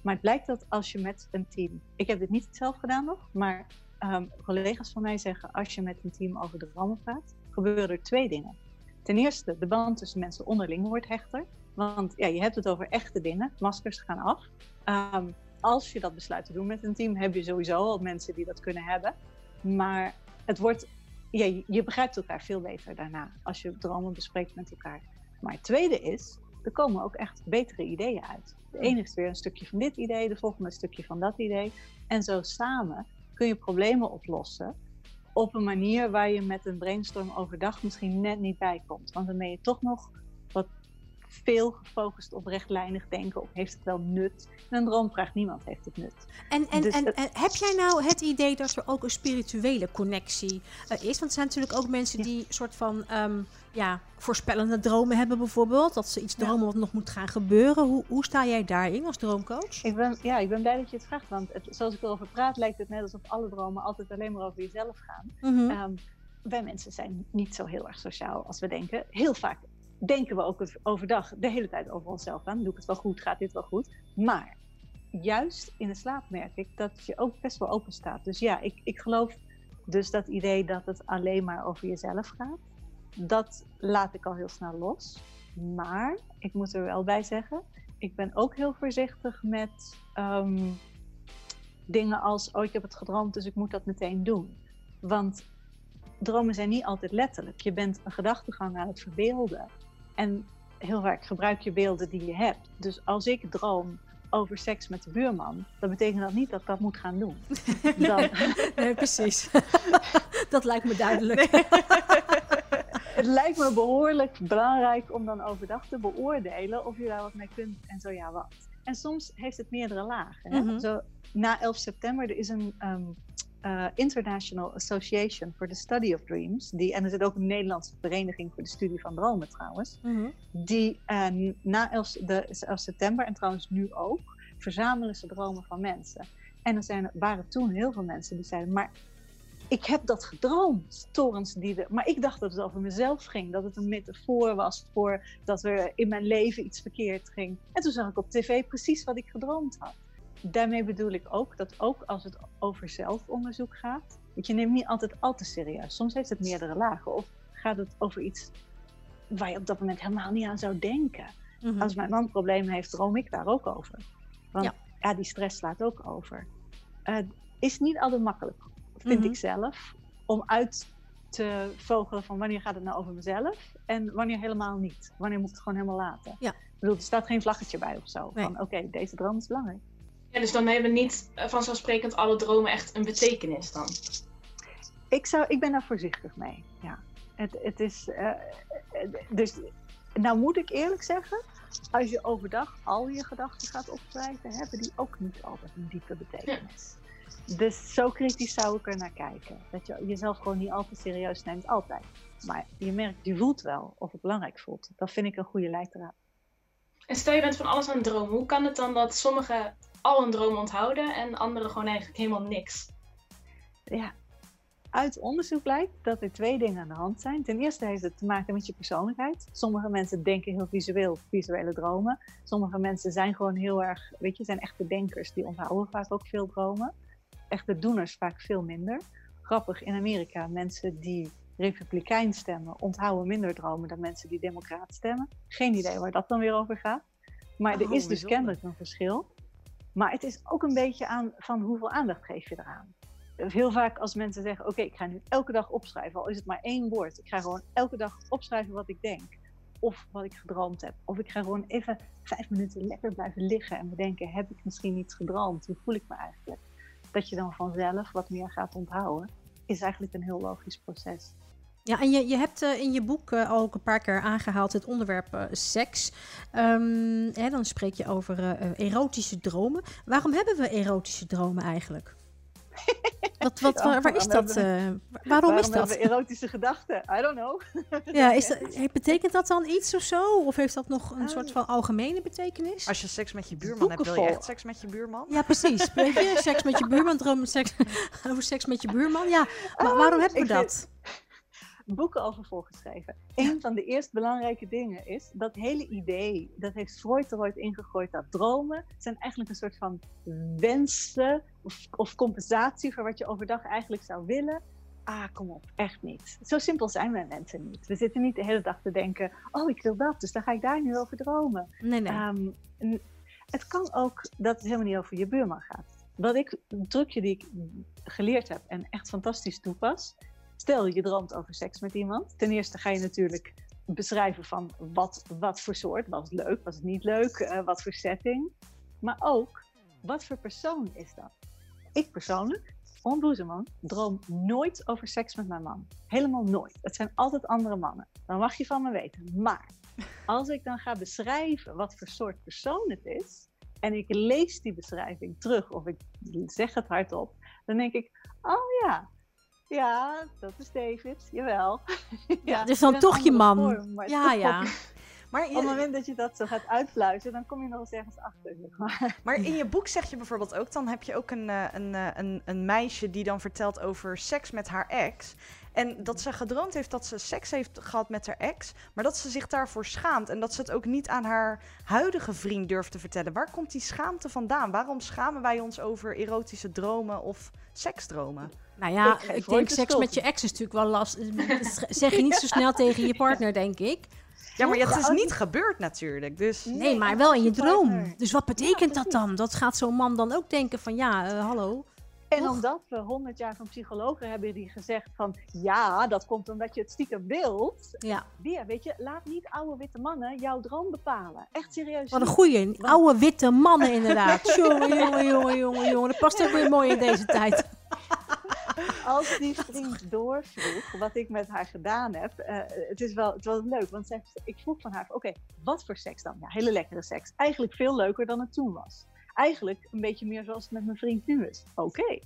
Maar het blijkt dat als je met een team, ik heb dit niet zelf gedaan nog, maar ehm, collega's van mij zeggen, als je met een team over dromen praat, gebeuren er twee dingen. Ten eerste, de band tussen mensen onderling wordt hechter. Want ja, je hebt het over echte dingen. Maskers gaan af. Ehm, als je dat besluit te doen met een team, heb je sowieso al mensen die dat kunnen hebben. Maar het wordt, je- je begrijpt elkaar veel beter daarna als je dromen bespreekt met elkaar. Maar het tweede is, er komen ook echt betere ideeën uit. De ene is weer een stukje van dit idee, de volgende een stukje van dat idee. En zo samen kun je problemen oplossen op een manier waar je met een brainstorm overdag misschien net niet bij komt. Want dan ben je toch nog veel gefocust op rechtlijnig denken. Of heeft het wel nut? En een droom vraagt niemand heeft het nut.
En, en,
Dus
en,
het-
en heb jij nou het idee dat er ook een spirituele connectie eh, is? Want er zijn natuurlijk ook mensen
Ja.
die soort van ehm, ja, voorspellende dromen hebben bijvoorbeeld. Dat ze iets
Ja.
dromen wat nog moet gaan gebeuren. Hoe, hoe sta jij daarin als droomcoach?
Ik ben, ja, ik ben blij dat je het vraagt. Want het, zoals ik erover praat, lijkt het net alsof alle dromen altijd alleen maar over jezelf gaan.
Mhm.
Ehm, wij mensen zijn niet zo heel erg sociaal als we denken. Heel vaak denken we ook overdag de hele tijd over onszelf aan. Doe ik het wel goed? Gaat dit wel goed? Maar juist in de slaap merk ik dat je ook best wel open staat. Dus ja, ik, ik geloof dus dat idee dat het alleen maar over jezelf gaat. Dat laat ik al heel snel los. Maar ik moet er wel bij zeggen, ik ben ook heel voorzichtig met ehm, dingen als: oh, ik heb het gedroomd, dus ik moet dat meteen doen. Want dromen zijn niet altijd letterlijk. Je bent een gedachtegang aan het verbeelden. En heel vaak gebruik je beelden die je hebt. Dus als ik droom over seks met de buurman, dan betekent dat niet dat ik dat moet gaan doen. Dan,
Nee, precies. dat lijkt me duidelijk.
het lijkt me behoorlijk belangrijk om dan overdag te beoordelen of je daar wat mee kunt en zo ja wat. En soms heeft het meerdere lagen. Hè?
Mhm.
Zo, na 11 september, er is een ehm, eh, International Association for the Study of Dreams. Die, en er zit ook een Nederlandse vereniging voor de studie van dromen trouwens.
Mhm.
Die eh, na 11, de, 11 september, en trouwens nu ook, verzamelen ze dromen van mensen. En er zijn, waren toen heel veel mensen die zeiden, maar ik heb dat gedroomd, torens die de... Maar ik dacht dat het over mezelf ging, dat het een metafoor was voor dat er in mijn leven iets verkeerd ging. En toen zag ik op tv precies wat ik gedroomd had. Daarmee bedoel ik ook dat ook als het over zelfonderzoek gaat, dat je neemt niet altijd al te serieus. Soms heeft het meerdere lagen of gaat het over iets waar je op dat moment helemaal niet aan zou denken.
Mhm.
Als mijn man problemen heeft, droom ik daar ook over. Want
Ja.
ja, die stress slaat ook over. Eh, is niet altijd makkelijk, vind
Mhm.
ik zelf, om uit te vogelen van wanneer gaat het nou over mezelf en wanneer helemaal niet. Wanneer moet ik het gewoon helemaal laten.
Ja.
Ik bedoel, er staat geen vlaggetje bij of zo.
Nee.
Van oké, deze droom is belangrijk.
Ja, dus dan hebben niet eh, vanzelfsprekend alle dromen echt een betekenis dan.
Ik, zou, ik ben daar voorzichtig mee. Ja. Het, het is. eh, eh, dus, nou moet ik eerlijk zeggen, als je overdag al je gedachten gaat opschrijven, hebben die ook niet altijd een diepe betekenis. Dus zo kritisch zou ik er naar kijken. Dat je jezelf gewoon niet al te serieus neemt, altijd. Maar je merkt, je voelt wel of het belangrijk voelt. Dat vind ik een goede leidraad.
En stel je bent van alles aan het dromen. Hoe kan het dan dat sommigen al een droom onthouden en anderen gewoon eigenlijk helemaal niks?
Ja. Uit onderzoek blijkt dat er twee dingen aan de hand zijn. Ten eerste heeft het te maken met je persoonlijkheid. Sommige mensen denken heel visueel, visuele dromen. Sommige mensen zijn gewoon heel erg, weet je, zijn echte denkers. Die onthouden vaak ook veel dromen. Echte doeners vaak veel minder. Grappig, in Amerika, mensen die republikein stemmen, onthouden minder dromen dan mensen die democraat stemmen. Geen idee waar dat dan weer over gaat. Maar er
Oh,
is dus
bijzonder.
kennelijk een verschil. Maar het is ook een beetje aan van hoeveel aandacht geef je eraan. Heel vaak als mensen zeggen, oké, ik ga nu elke dag opschrijven, al is het maar één woord. Ik ga gewoon elke dag opschrijven wat ik denk. Of wat ik gedroomd heb. Of ik ga gewoon even vijf minuten lekker blijven liggen en bedenken, heb ik misschien iets gedroomd? Hoe voel ik me eigenlijk? Dat je dan vanzelf wat meer gaat onthouden, is eigenlijk een heel logisch proces.
Ja, en je, je hebt eh, in je boek eh, ook een paar keer aangehaald het onderwerp eh, seks. Ehm, hè, dan spreek je over erotische dromen. Waarom hebben we erotische dromen eigenlijk? Wat, wat, waar, waar is
waarom
dat? eh, waarom, is dat?
hebben we erotische gedachten? I don't know.
Ja, is dat, betekent dat dan iets of zo? Of heeft dat nog een
Ah.
soort van algemene betekenis?
Als je seks met je buurman hebt, wil je echt seks met je buurman?
Ja, precies. Weet je, seks met je buurman, droom seks, over seks met je buurman. Ja, maar waarom hebben we
ik
dat?
Boeken over voorgeschreven. Een van de eerst belangrijke dingen is dat hele idee, dat heeft Freud er ooit ingegooid, dat dromen zijn eigenlijk een soort van wensen of, of compensatie voor wat je overdag eigenlijk zou willen. Ah, kom op, echt niet. Zo simpel zijn wij mensen niet. We zitten niet de hele dag te denken, oh, ik wil dat, dus dan ga ik daar nu over dromen.
Nee, nee.
Ehm, het kan ook dat het helemaal niet over je buurman gaat. Wat ik, een trucje die ik geleerd heb en echt fantastisch toepas. Stel je droomt over seks met iemand. Ten eerste ga je natuurlijk beschrijven van wat, wat voor soort. Was het leuk, was het niet leuk, eh, wat voor setting. Maar ook, wat voor persoon is dat? Ik persoonlijk, onboezeman, droom nooit over seks met mijn man. Helemaal nooit. Het zijn altijd andere mannen. Dan mag je van me weten. Maar als ik dan ga beschrijven wat voor soort persoon het is, en ik lees die beschrijving terug of ik zeg het hardop, dan denk ik, oh ja, ja, dat is David, jawel.
Ja, dus dan toch je man.
vorm, maar
Ja,
toch
ja.
op-
Maar,
Op het moment dat je dat zo gaat uitfluiten, dan kom je nog eens ergens achter. zeg maar.
maar in je boek zeg je bijvoorbeeld ook, dan heb je ook een, eh, een, eh, een, een meisje die dan vertelt over seks met haar ex. En dat ze gedroomd heeft dat ze seks heeft gehad met haar ex, maar dat ze zich daarvoor schaamt. En dat ze het ook niet aan haar huidige vriend durft te vertellen. Waar komt die schaamte vandaan? Waarom schamen wij ons over erotische dromen of seksdromen?
Nou ja,
Ik
denk
de
seks met je ex is natuurlijk wel lastig. Dat zeg je niet zo snel tegen je partner, denk ik.
Ja, maar het is niet gebeurd natuurlijk. Dus
Nee, maar wel in je droom. Dus wat betekent dat dan? Dat gaat zo'n man dan ook denken van ja, eh, hallo.
En omdat we honderd jaar van psychologen hebben die gezegd van ja, dat komt omdat je het stiekem wilt.
Ja,
Weer, weet je, laat niet oude witte mannen jouw droom bepalen. Echt serieus.
wat een goeie. Oude witte mannen inderdaad. Jongen, jongen, jongen, jongen, jongen. Dat past ook weer mooi in deze tijd.
als die vriend doorvroeg wat ik met haar gedaan heb, uh, het is wel het was leuk, want zij, ik vroeg van haar, oké, wat voor seks dan? Ja, hele lekkere seks. Eigenlijk veel leuker dan het toen was. Eigenlijk een beetje meer zoals het met mijn vriend nu is. Oké.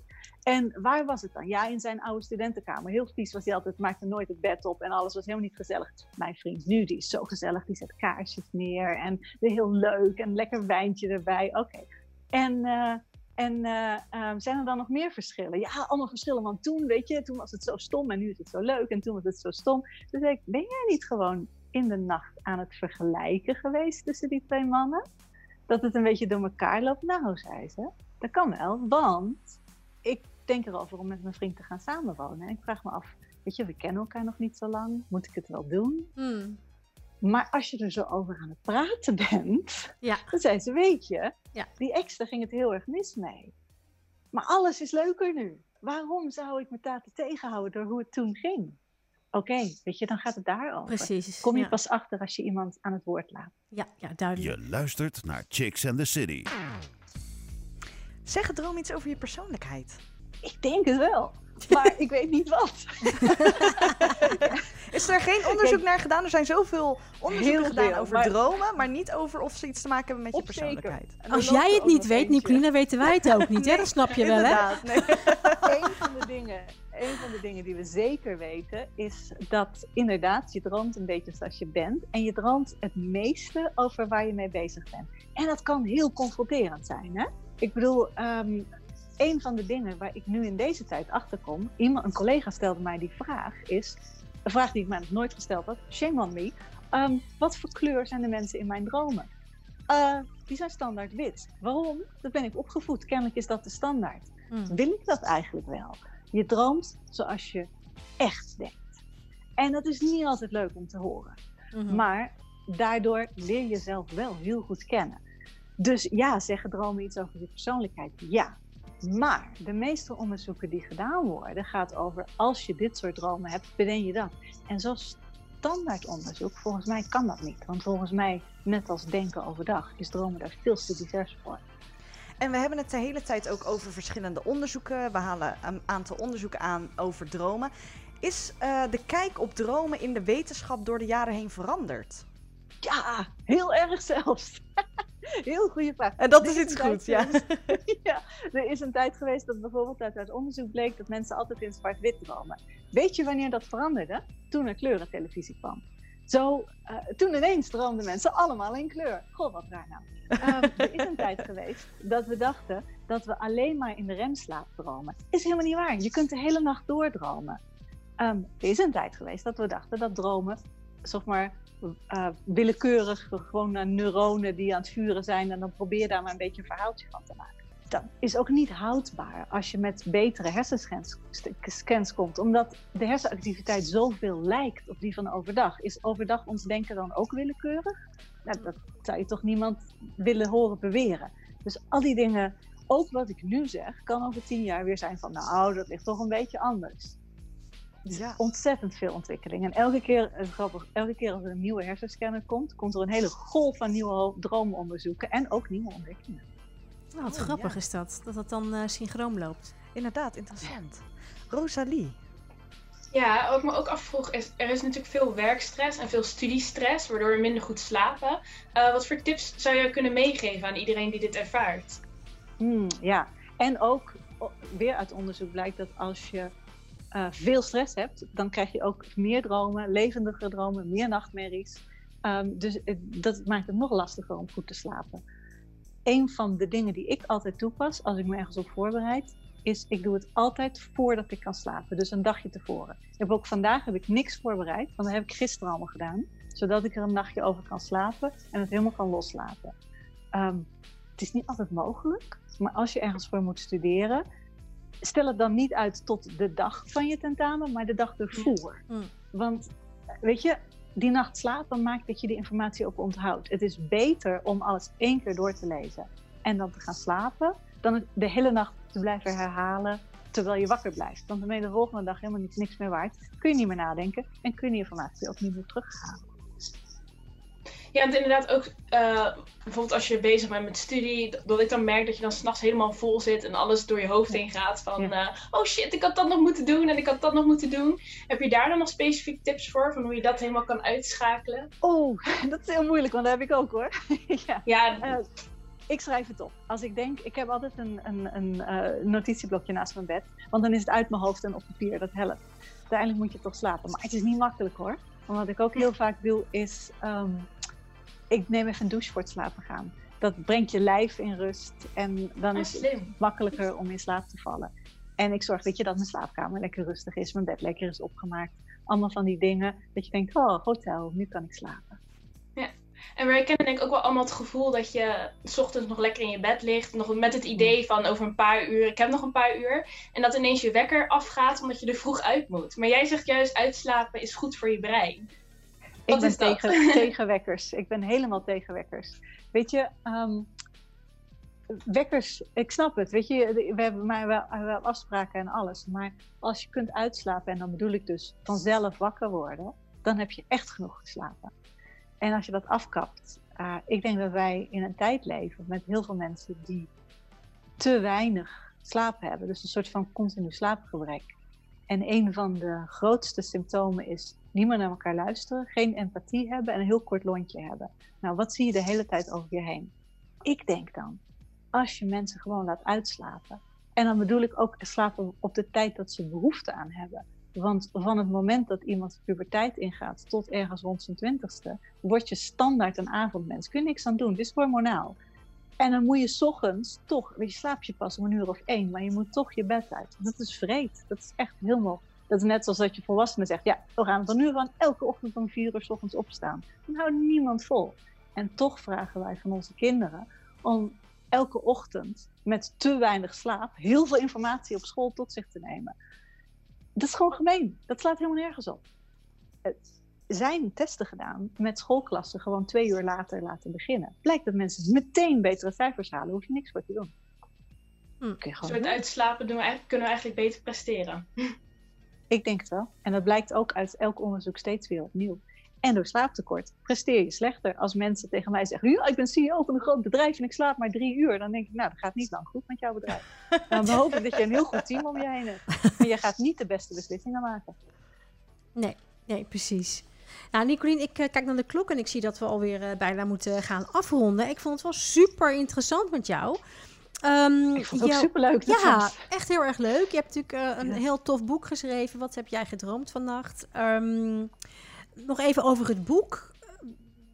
En waar was het dan? Ja, in zijn oude studentenkamer. Heel vies was hij altijd, maakte nooit het bed op en alles was helemaal niet gezellig. Mijn vriend nu, die is zo gezellig, die zet kaarsjes neer en heel leuk en lekker wijntje erbij. Oké. En, uh, en uh, um, zijn er dan nog meer verschillen? Ja, allemaal verschillen, want toen, weet je, toen was het zo stom en nu is het zo leuk en toen was het zo stom. Dus ik, ben jij niet gewoon in de nacht aan het vergelijken geweest tussen die twee mannen? Dat het een beetje door elkaar loopt? Nou, zei ze, dat kan wel, want ik denk erover om met mijn vriend te gaan samenwonen. En ik vraag me af, weet je, we kennen elkaar nog niet zo lang. Moet ik het wel doen?
Hmm.
Maar als je er zo over aan het praten bent,
Ja.
dan zei ze, weet je,
Ja.
die ex, daar ging het heel erg mis mee. Maar alles is leuker nu. Waarom zou ik me laten tegenhouden door hoe het toen ging? Oké, weet je, dan gaat het daarover.
Precies.
Kom je
ja.
pas achter als je iemand aan het woord laat.
Ja, ja, duidelijk.
Je luistert naar Chicks and the City.
Zeg het droom iets over je persoonlijkheid.
Ik denk het wel, maar ik weet niet wat.
Is er geen onderzoek naar gedaan? Er zijn zoveel onderzoeken gedaan
veel,
over
maar-
dromen, maar niet over of ze iets te maken hebben met je persoonlijkheid.
Er
Als jij het niet weet. Nicolina, weten wij het ook niet. Hè? Dat snap je wel, hè?
Inderdaad, nee.
een van de dingen, een van de dingen die we zeker weten is dat inderdaad je droomt een beetje zoals je bent en je droomt het meeste over waar je mee bezig bent. En dat kan heel confronterend zijn, hè? Ik bedoel, ehm, een van de dingen waar ik nu in deze tijd achter kom, iemand, een collega stelde mij die vraag, is een vraag die ik mij nog nooit gesteld had. Shame on me. Ehm, wat voor kleur zijn de mensen in mijn dromen? Eh, die zijn standaard wit. Waarom? Dat ben ik opgevoed. Kennelijk is dat de standaard
Hmm.
wil ik dat eigenlijk wel? Je droomt zoals je echt denkt. En dat is niet altijd leuk om te horen.
Mhm.
Maar daardoor leer je jezelf wel heel goed kennen. Dus ja, zeggen dromen iets over je persoonlijkheid? Ja. Maar de meeste onderzoeken die gedaan worden, gaat over als je dit soort dromen hebt, bedenk je dat. En zoals standaard onderzoek, volgens mij kan dat niet. Want volgens mij, net als denken overdag, is dromen daar veel te divers voor.
En we hebben het de hele tijd ook over verschillende onderzoeken. We halen een aantal onderzoeken aan over dromen. Is eh, de kijk op dromen in de wetenschap door de jaren heen veranderd?
Ja, heel erg zelfs. heel goede vraag.
En dat
Er
is iets goeds, ja.
ja. Er is een tijd geweest dat bijvoorbeeld uit, uit onderzoek bleek dat mensen altijd in zwart-wit dromen. Weet je wanneer dat veranderde? Toen er kleurentelevisie kwam. Zo, eh, toen ineens droomden mensen allemaal in kleur. Goh, wat raar nou. Ehm, er is een tijd geweest dat we dachten dat we alleen maar in de remslaap dromen. Is helemaal niet waar. Je kunt de hele nacht doordromen. Ehm, er is een tijd geweest dat we dachten dat dromen, zeg maar, eh, willekeurig gewoon naar neuronen die aan het vuren zijn en dan probeer daar maar een beetje een verhaaltje van te maken. Dat is ook niet houdbaar als je met betere hersenscans scans komt, omdat de hersenactiviteit zoveel lijkt op die van overdag. Is overdag ons denken dan ook willekeurig? Nou, dat zou je toch niemand willen horen beweren. Dus al die dingen, ook wat ik nu zeg, kan over tien jaar weer zijn van nou, dat ligt toch een beetje anders.
Ja.
Ontzettend veel ontwikkeling. En elke keer, is grappig, elke keer als er een nieuwe hersenscanner komt, komt er een hele golf van nieuwe droomonderzoeken en ook nieuwe ontwikkelingen.
Nou, wat
Oh,
grappig
ja.
is dat. Dat dat dan eh, synchroon loopt.
Inderdaad, interessant. Rosalie.
Ja, wat ik me ook afvroeg is, er is natuurlijk veel werkstress en veel studiestress, waardoor we minder goed slapen. Eh, wat voor tips zou je kunnen meegeven aan iedereen die dit ervaart?
Hmm, ja, en ook weer uit onderzoek blijkt dat als je eh, veel stress hebt, dan krijg je ook meer dromen, levendige dromen, meer nachtmerries. Ehm, dus het- dat maakt het nog lastiger om goed te slapen. Een van de dingen die ik altijd toepas als ik me ergens op voorbereid, is ik doe het altijd voordat ik kan slapen. Dus een dagje tevoren. Ik heb ook vandaag heb ik niks voorbereid, want dat heb ik gisteren allemaal gedaan. Zodat ik er een nachtje over kan slapen en het helemaal kan loslaten. Ehm, het is niet altijd mogelijk, maar als je ergens voor moet studeren, stel het dan niet uit tot de dag van je tentamen, maar de dag ervoor.
Mm.
Want weet je, die nacht slapen maakt dat je die informatie ook onthoudt. Het is beter om alles één keer door te lezen en dan te gaan slapen, dan het de hele nacht te blijven herhalen terwijl je wakker blijft. Want dan ben je de volgende dag helemaal niks meer waard. Kun je niet meer nadenken en kun je die informatie ook niet meer terughalen.
Ja, want inderdaad ook, uh, bijvoorbeeld als je bezig bent met studie, dat ik dan merk dat je dan s'nachts helemaal vol zit en alles door je hoofd heen gaat van, uh, oh shit, ik had dat nog moeten doen en ik had dat nog moeten doen. Heb je daar dan nog specifieke tips voor, van hoe je dat helemaal kan uitschakelen?
Oh, dat is heel moeilijk, want dat heb ik ook hoor.
ja. ja. Uh,
ik schrijf het op. Als ik denk, ik heb altijd een, een, een notitieblokje naast mijn bed, want dan is het uit mijn hoofd en op papier, dat helpt. Uiteindelijk moet je toch slapen, maar het is niet makkelijk hoor. Want wat ik ook heel vaak doe is, um, ik neem even een douche voor het slapen gaan. Dat brengt je lijf in rust en dan is het makkelijker om in slaap te vallen. En ik zorg weet je, dat mijn slaapkamer lekker rustig is, mijn bed lekker is opgemaakt. Allemaal van die dingen dat je denkt, oh, hotel, nu kan ik slapen.
Ja, en wij kennen denk ik ook wel allemaal het gevoel dat je s ochtends nog lekker in je bed ligt. Nog met het idee van over een paar uur, ik heb nog een paar uur. En dat ineens je wekker afgaat omdat je er vroeg uit moet. Maar jij zegt juist uitslapen is goed voor je brein.
Wat ik ben tegen, tegen wekkers. Ik ben helemaal tegen wekkers. Weet je, um, wekkers, ik snap het. Weet je, we hebben maar wel, wel afspraken en alles. Maar als je kunt uitslapen, en dan bedoel ik dus vanzelf wakker worden, dan heb je echt genoeg geslapen. En als je dat afkapt, uh, ik denk dat wij in een tijd leven met heel veel mensen die te weinig slaap hebben. Dus een soort van continu slaapgebrek. En een van de grootste symptomen is niet meer naar elkaar luisteren, geen empathie hebben en een heel kort lontje hebben. Nou, wat zie je de hele tijd over je heen? Ik denk dan, als je mensen gewoon laat uitslapen, en dan bedoel ik ook slapen op de tijd dat ze behoefte aan hebben. Want van het moment dat iemand puberteit ingaat tot ergens rond zijn twintigste, word je standaard een avondmens. Kun je niks aan doen, het is hormonaal. En dan moet je ochtends toch, je slaapt je pas om een uur of één, maar je moet toch je bed uit. Dat is vreed. Dat is echt helemaal. Dat is net zoals dat je volwassenen zegt: ja, we gaan van nu van elke ochtend om vier uur s ochtends opstaan. Dan houdt niemand vol. En toch vragen wij van onze kinderen om elke ochtend met te weinig slaap heel veel informatie op school tot zich te nemen. Dat is gewoon gemeen. Dat slaat helemaal nergens op. Het zijn testen gedaan met schoolklassen gewoon twee uur later laten beginnen. Blijkt dat mensen meteen betere cijfers halen, hoef je niks voor te doen.
Hm. Dus met uitslapen doen we eigenlijk, kunnen we eigenlijk beter presteren.
Ik denk het wel. En dat blijkt ook uit elk onderzoek steeds weer opnieuw. En door slaaptekort presteer je slechter. Als mensen tegen mij zeggen: ja, ik ben CEO van een groot bedrijf en ik slaap maar drie uur. Dan denk ik: Nou, dat gaat niet lang goed met jouw bedrijf. Dan hoop ik dat je een heel goed team om je heen hebt. Maar je gaat niet de beste beslissingen maken.
Nee, nee, precies. Nou, Nicolien, ik uh, kijk naar de klok en ik zie dat we alweer uh, bijna moeten gaan afronden. Ik vond het wel super interessant met jou.
Um, ik vond het ook superleuk.
Ja, echt heel erg leuk. Je hebt natuurlijk uh, een heel tof boek geschreven. Wat heb jij gedroomd vannacht? Um, nog even over het boek.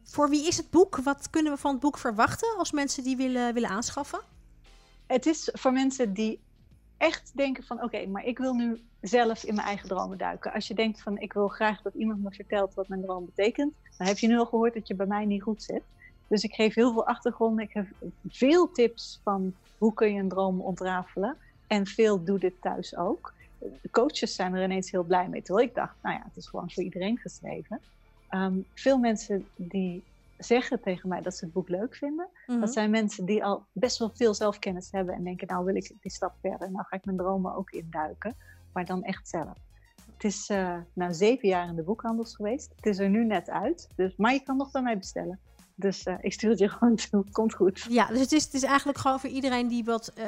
Voor wie is het boek? Wat kunnen we van het boek verwachten als mensen die willen, willen aanschaffen?
Het is voor mensen die echt denken van oké, maar ik wil nu zelf in mijn eigen dromen duiken. Als je denkt van ik wil graag dat iemand me vertelt wat mijn droom betekent, dan heb je nu al gehoord dat je bij mij niet goed zit. Dus ik geef heel veel achtergronden. Ik heb veel tips van hoe kun je een droom ontrafelen. En veel doe dit thuis ook. De coaches zijn er ineens heel blij mee. Terwijl ik dacht, nou ja, het is gewoon voor iedereen geschreven. Ehm, veel mensen die zeggen tegen mij dat ze het boek leuk vinden. Dat mhm. zijn mensen die al best wel veel zelfkennis hebben en denken, nou wil ik die stap verder. Nou ga ik mijn dromen ook induiken, maar dan echt zelf. Het is uh, nou zeven jaar in de boekhandels geweest. Het is er nu net uit, dus, maar je kan nog bij mij bestellen. Dus uh, ik stuur het je gewoon toe. Komt goed.
Ja, dus het is, het is eigenlijk gewoon voor iedereen die wat, uh,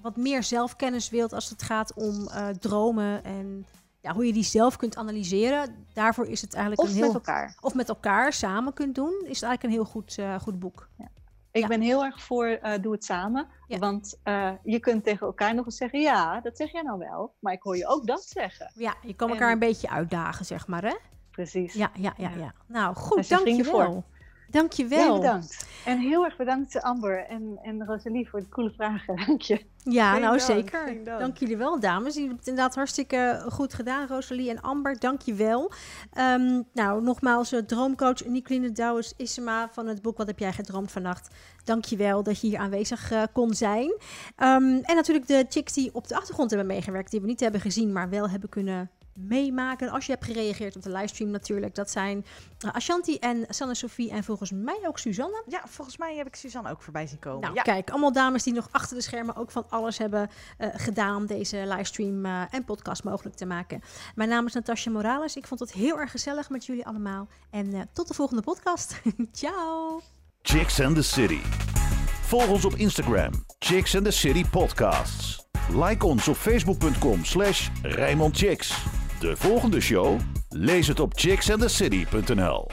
wat meer zelfkennis wilt als het gaat om uh, dromen en ja, hoe je die zelf kunt analyseren. Daarvoor is het eigenlijk
of
een heel.
Met elkaar.
Of met elkaar samen kunt doen. Is het eigenlijk een heel goed, goed boek. Ja.
Ik ja. ben heel erg voor doe het samen. Ja. Want je kunt tegen elkaar nog eens zeggen: ja, dat zeg jij nou wel. Maar ik hoor je ook dat zeggen.
Ja, je kan elkaar en... een beetje uitdagen, zeg maar. Hè?
Precies.
Ja, ja, ja, ja. Nou, goed, dankjewel. Voor. Dankjewel.
Heel bedankt. En heel erg bedankt Amber en, en Rosalie voor de coole vragen. Dank je.
Ja, Geen nou dank. zeker. Dank. dank. jullie wel, dames. Jullie hebben het inderdaad hartstikke goed gedaan, Rosalie en Amber. Dank je wel. Um, nou, nogmaals, uh, droomcoach Nicoline Douwes Isema van het boek Wat heb jij gedroomd vannacht. Dank je wel dat je hier aanwezig uh, kon zijn. Um, en natuurlijk de chicks die op de achtergrond hebben meegewerkt, die we niet hebben gezien, maar wel hebben kunnen meemaken. Als je hebt gereageerd op de livestream natuurlijk. Dat zijn uh, Ashanti en Sanne Sophie en volgens mij ook Suzanne.
Ja, volgens mij heb ik Suzanne ook voorbij zien komen.
Nou,
ja.
kijk, allemaal dames die nog achter de schermen ook van alles hebben uh, gedaan om deze livestream uh, en podcast mogelijk te maken. Mijn naam is Natasja Morales. Ik vond het heel erg gezellig met jullie allemaal. En tot de volgende podcast. Ciao!
Chicks and the City. Volg ons op Instagram, Chicks and the City Podcasts. Like ons op facebook.com slash Chicks. De volgende show? Lees het op chicksandthecity.nl